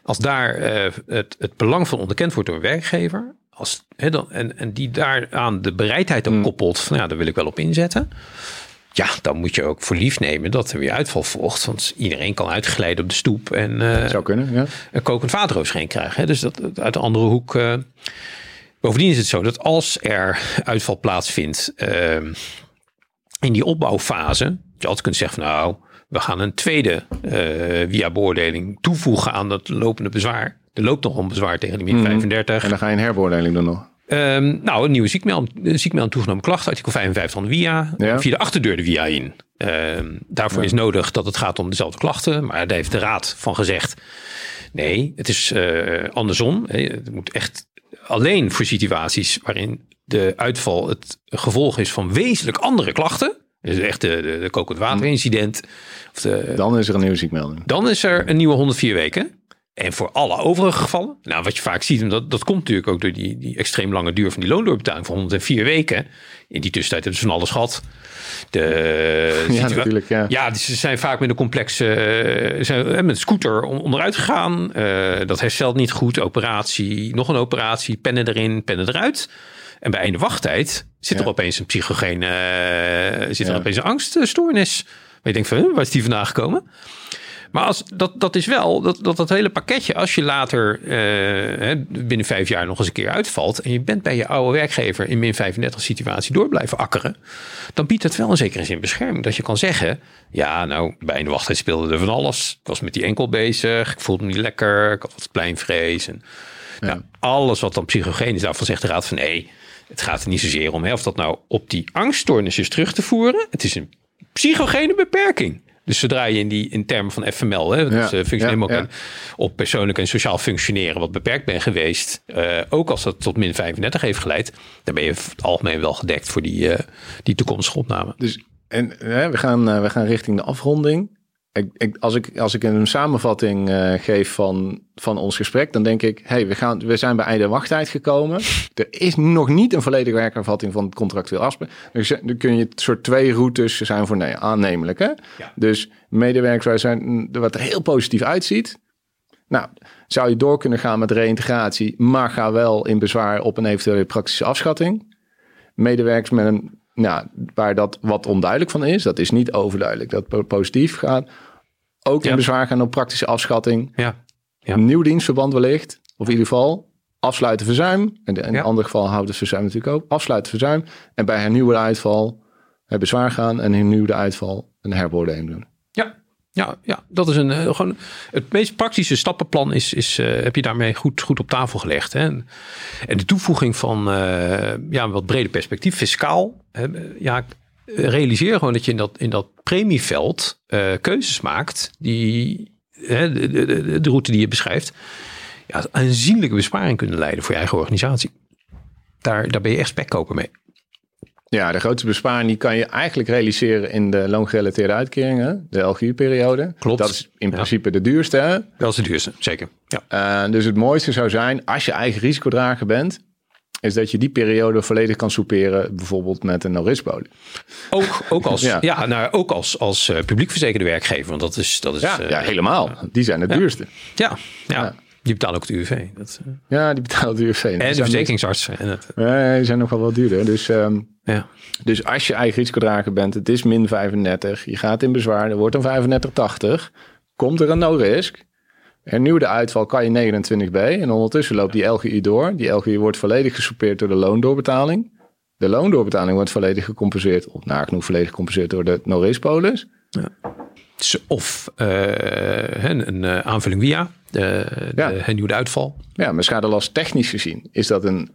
S2: Als daar uh, het, het belang van onderkend wordt door een werkgever, als, dan, en, en die daaraan de bereidheid ook mm. koppelt, van ja, daar wil ik wel op inzetten. Ja, dan moet je ook voor lief nemen dat er weer uitval volgt. Want iedereen kan uitglijden op de stoep en uh,
S1: Zou kunnen, ja.
S2: een kokend water over krijgen. Hè? Dus dat uit de andere hoek. Uh, Bovendien is het zo dat als er uitval plaatsvindt uh, in die opbouwfase, je altijd kunt zeggen van nou, we gaan een tweede via beoordeling toevoegen aan dat lopende bezwaar. Er loopt nog een bezwaar tegen die min 35. Mhm.
S1: En dan ga je een herbeoordeling doen nog.
S2: Um, nou, een nieuwe ziekmelding toegenomen klacht, artikel 55 van de via, ja. via de achterdeur de via in. Um, daarvoor ja. is nodig dat het gaat om dezelfde klachten, maar daar heeft de raad van gezegd. Nee, het is uh, andersom. Het moet echt alleen voor situaties waarin de uitval het gevolg is van wezenlijk andere klachten. Dus echt de, de, de kokend waterincident. Of de,
S1: dan is er een nieuwe ziekmelding.
S2: Dan is er een nieuwe 104 weken. En voor alle overige gevallen, nou wat je vaak ziet, en dat, dat komt natuurlijk ook door die, die extreem lange duur van die loondoorbetaling van 104 weken. In die tussentijd hebben ze van alles gehad. De
S1: ja, natuurlijk. Ja.
S2: ja, ze zijn vaak met een complexe, uh, zijn met een scooter onderuit gegaan. Uh, dat herstelt niet goed. Operatie, nog een operatie, pennen erin, pennen eruit. En bij einde wachttijd zit er opeens een psychogene, uh, zit er opeens een angststoornis. Maar je denkt van, waar is die vandaan gekomen? Maar als, dat, dat is wel, dat, dat, dat hele pakketje, als je later uh, binnen vijf jaar nog eens een keer uitvalt. en je bent bij je oude werkgever in min 35 situatie door blijven akkeren. dan biedt het wel een zekere zin bescherming. Dat je kan zeggen: ja, nou, bij een wachttijd speelde er van alles. Ik was met die enkel bezig, ik voelde me niet lekker, ik had wat pleinvrees. En, ja. nou, alles wat dan psychogeen is, daarvan zegt de raad van nee. Het gaat er niet zozeer om hè, of dat nou op die angststoornis is terug te voeren. Het is een psychogene beperking. Dus zodra je in die in termen van FML, hè, dus ja, functioneel ja, op persoonlijk en sociaal functioneren wat beperkt bent geweest, uh, ook als dat tot min 35 heeft geleid, dan ben je het algemeen wel gedekt voor die, uh, die toekomstige opname.
S1: Dus en we, gaan, we gaan richting de afronding. Ik, ik, als, ik, als ik een samenvatting uh, geef van, van ons gesprek, dan denk ik: hey, we, gaan, we zijn bij einde wachttijd gekomen. Er is nog niet een volledige werkervatting van het contractueel afspraak. Dus dan kun je het soort twee routes zijn voor nee, aannemelijk. Hè? Ja. Dus medewerkers zijn wat er heel positief uitziet. Nou, zou je door kunnen gaan met reïntegratie, maar ga wel in bezwaar op een eventuele praktische afschatting. Medewerkers met een nou, waar dat wat onduidelijk van is, dat is niet overduidelijk. Dat positief gaat. Ook in bezwaar gaan op praktische afschatting. Ja. ja. Nieuw dienstverband wellicht. Of in ieder geval afsluiten verzuim. En in een ander geval houden verzuim natuurlijk ook. Afsluiten verzuim. En bij hernieuwde uitval het bezwaar gaan. En hernieuwde uitval een herbeoordeling doen.
S2: Ja, ja, ja, dat is een uh, gewoon het meest praktische stappenplan is, is uh, heb je daarmee goed, goed op tafel gelegd. Hè? En, de toevoeging van uh, ja, een wat breder perspectief, fiscaal. ja, realiseer gewoon dat je in dat, in dat premieveld keuzes maakt die de, route die je beschrijft, ja, aanzienlijke besparing kunnen leiden voor je eigen organisatie. Daar, daar ben je echt spekkoper mee.
S1: Ja, de grootste besparing die kan je eigenlijk realiseren in de loongerelateerde uitkeringen, de LGU-periode.
S2: Klopt.
S1: Dat is in principe de duurste. Hè?
S2: Dat is de duurste, zeker.
S1: Ja. Uh, dus het mooiste zou zijn, als je eigen risicodrager bent, is dat je die periode volledig kan soeperen, bijvoorbeeld met een no-risk-polie.
S2: Ook, ook als, ja. ja nou, ook als, als uh, publiek verzekerde werkwerkgever, want dat is... Dat is
S1: ja, uh, ja, helemaal. Die zijn het duurste.
S2: Ja, ja. Die betalen ook het UWV. Dat,
S1: uh... Ja, die betalen het UWV.
S2: En de verzekeringsartsen. En het...
S1: Ja, die zijn nog wel wat duurder. Dus, um, ja. dus als je eigen risicodrager bent, het is min 35. Je gaat in bezwaar, er wordt een 35,80. Komt er een no-risk Hernieuwde uitval kan je 29b. En ondertussen loopt die LGI door. Die LGI wordt volledig gesoupeerd door de loondoorbetaling. De loondoorbetaling wordt volledig gecompenseerd, of nagenoeg volledig gecompenseerd door de no polis. Ja.
S2: Of uh, een, een, eh, aanvulling via de, de ja. hernieuwde uitval.
S1: Ja, maar schadelast technisch gezien is dat een,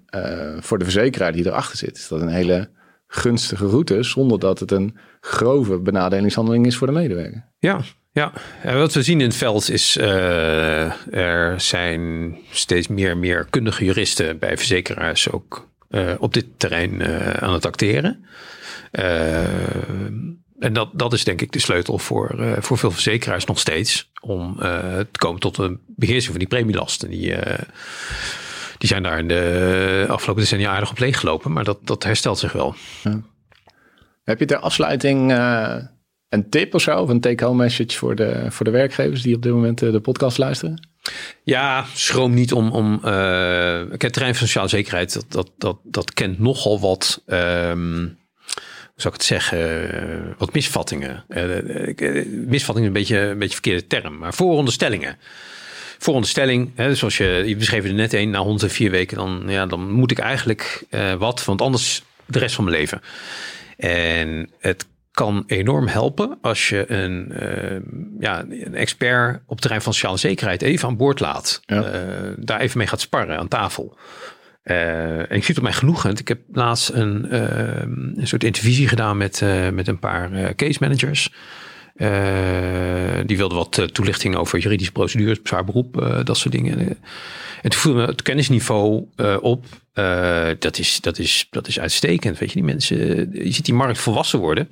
S1: voor de verzekeraar die erachter zit, is dat een hele gunstige route, zonder dat het een grove benadelingshandeling is voor de medewerker.
S2: Ja, ja, wat we zien in het veld is uh, er zijn steeds meer meer kundige juristen bij verzekeraars ook uh, op dit terrein uh, aan het acteren. En dat, dat is denk ik de sleutel voor, voor veel verzekeraars nog steeds om te komen tot een beheersing van die premielasten. Die, die zijn daar in de afgelopen decennia aardig op leeggelopen, maar dat, dat herstelt zich wel. Ja.
S1: Heb je ter afsluiting een tip of zo? Of een take-home message voor de, voor de werkgevers die op dit moment eh, de podcast luisteren?
S2: Ja, schroom niet om. om het terrein van sociale zekerheid, dat, dat, dat, dat kent nogal wat. Um, zou ik het zeggen? Wat misvattingen. Uh, misvattingen is een beetje een beetje verkeerde term, maar vooronderstellingen. Vooronderstelling, hè, zoals je, je beschreef er net een, na 104 weken, dan, ja, dan moet ik eigenlijk uh, wat, want anders de rest van mijn leven. En het kan enorm helpen als je een, uh, ja, een expert op het terrein van sociale zekerheid even aan boord laat. Ja. Uh, daar even mee gaat sparren aan tafel. Uh, en ik zie het op mijn genoegen. Ik heb laatst een, een soort intervisie gedaan met, met een paar case managers. die wilden wat toelichting over juridische procedures, zwaar beroep, dat soort dingen. En toen voelde het kennisniveau op uh, dat, is, dat, is, dat is uitstekend. Weet je, die mensen, je ziet die markt volwassen worden.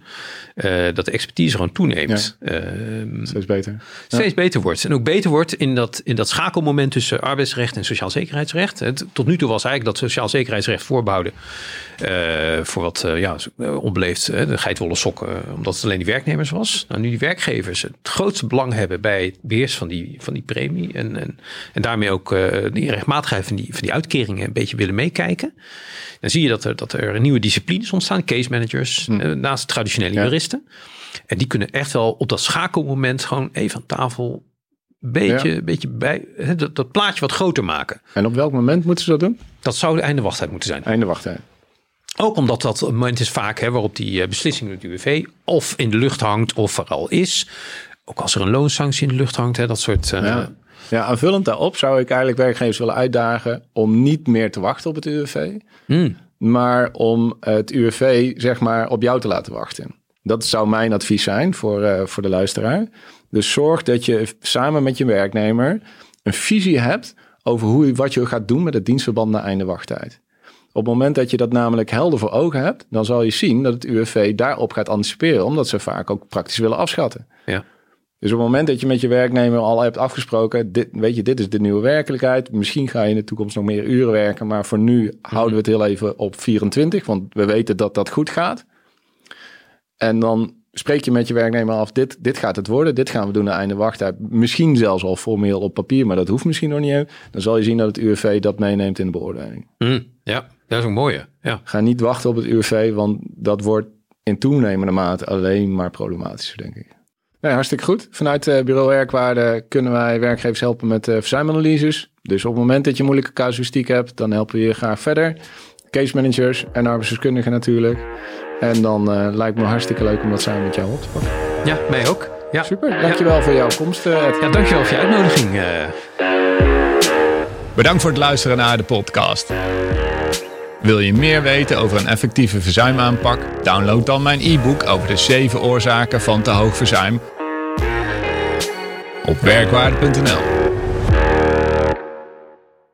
S2: Uh, dat de expertise gewoon toeneemt.
S1: Ja. Uh, steeds beter.
S2: Steeds beter wordt. En ook beter wordt in dat, in dat schakelmoment tussen arbeidsrecht en sociaal zekerheidsrecht. Het, tot nu toe was eigenlijk dat sociaal zekerheidsrecht voorbehouden. Voor wat ja, onbeleefd, de geitwolle sokken, omdat het alleen die werknemers was. Nou, nu die werkgevers het grootste belang hebben bij het beheersen van die, van die premie. En, en, en daarmee ook die rechtmatigheid van die, van die uitkeringen een beetje willen meekrijgen kijken, dan zie je dat er, dat er nieuwe disciplines ontstaan, case managers, hm. Eh, naast traditionele juristen. En die kunnen echt wel op dat schakelmoment gewoon even aan tafel beetje, beetje bij dat, dat, plaatje wat groter maken.
S1: En op welk moment moeten ze dat doen?
S2: Dat zou de einde wachttijd moeten zijn.
S1: Einde wachttijd.
S2: Ook omdat dat een moment is vaak hè, waarop die uh, beslissing met UWV of in de lucht hangt of er al is. Ook als er een loonsanctie in de lucht hangt, hè, dat soort. Uh,
S1: ja. Aanvullend daarop zou ik eigenlijk werkgevers willen uitdagen om niet meer te wachten op het UWV, hmm. maar om het UWV zeg maar op jou te laten wachten. Dat zou mijn advies zijn voor, uh, voor de luisteraar. Dus zorg dat je samen met je werknemer een visie hebt over hoe, wat je gaat doen met het dienstverband na einde wachttijd. Op het moment dat je dat namelijk helder voor ogen hebt, dan zal je zien dat het UWV daarop gaat anticiperen, omdat ze vaak ook praktisch willen afschatten.
S2: Ja.
S1: Dus op het moment dat je met je werknemer al hebt afgesproken, dit, weet je, dit is de nieuwe werkelijkheid. Misschien ga je in de toekomst nog meer uren werken, maar voor nu houden we het heel even op 24, want we weten dat dat goed gaat. En dan spreek je met je werknemer af, dit, dit gaat het worden, dit gaan we doen aan einde wachttijd. Misschien zelfs al formeel op papier, maar dat hoeft misschien nog niet. Dan zal je zien dat het UWV dat meeneemt in de beoordeling.
S2: Mm, ja, dat is een mooie. Ja.
S1: Ga niet wachten op het UWV, want dat wordt in toenemende mate alleen maar problematischer, denk ik. Nee, hartstikke goed. Vanuit uh, Bureau Werkwaarde kunnen wij werkgevers helpen met uh, verzuimanalyses. Dus op het moment dat je moeilijke casuïstiek hebt, dan helpen we je graag verder. Case managers en arbeidsdeskundigen natuurlijk. En dan uh, lijkt me hartstikke leuk om dat samen met jou op te pakken.
S2: Ja, mij ook. Ja.
S1: Super, dankjewel ja. voor jouw komst. Uh,
S2: ja, dankjewel voor je uitnodiging.
S3: Bedankt voor het luisteren naar de podcast. Wil je meer weten over een effectieve verzuimaanpak? Download dan mijn e-book over de 7 oorzaken van te hoog verzuim op werkwaarde.nl.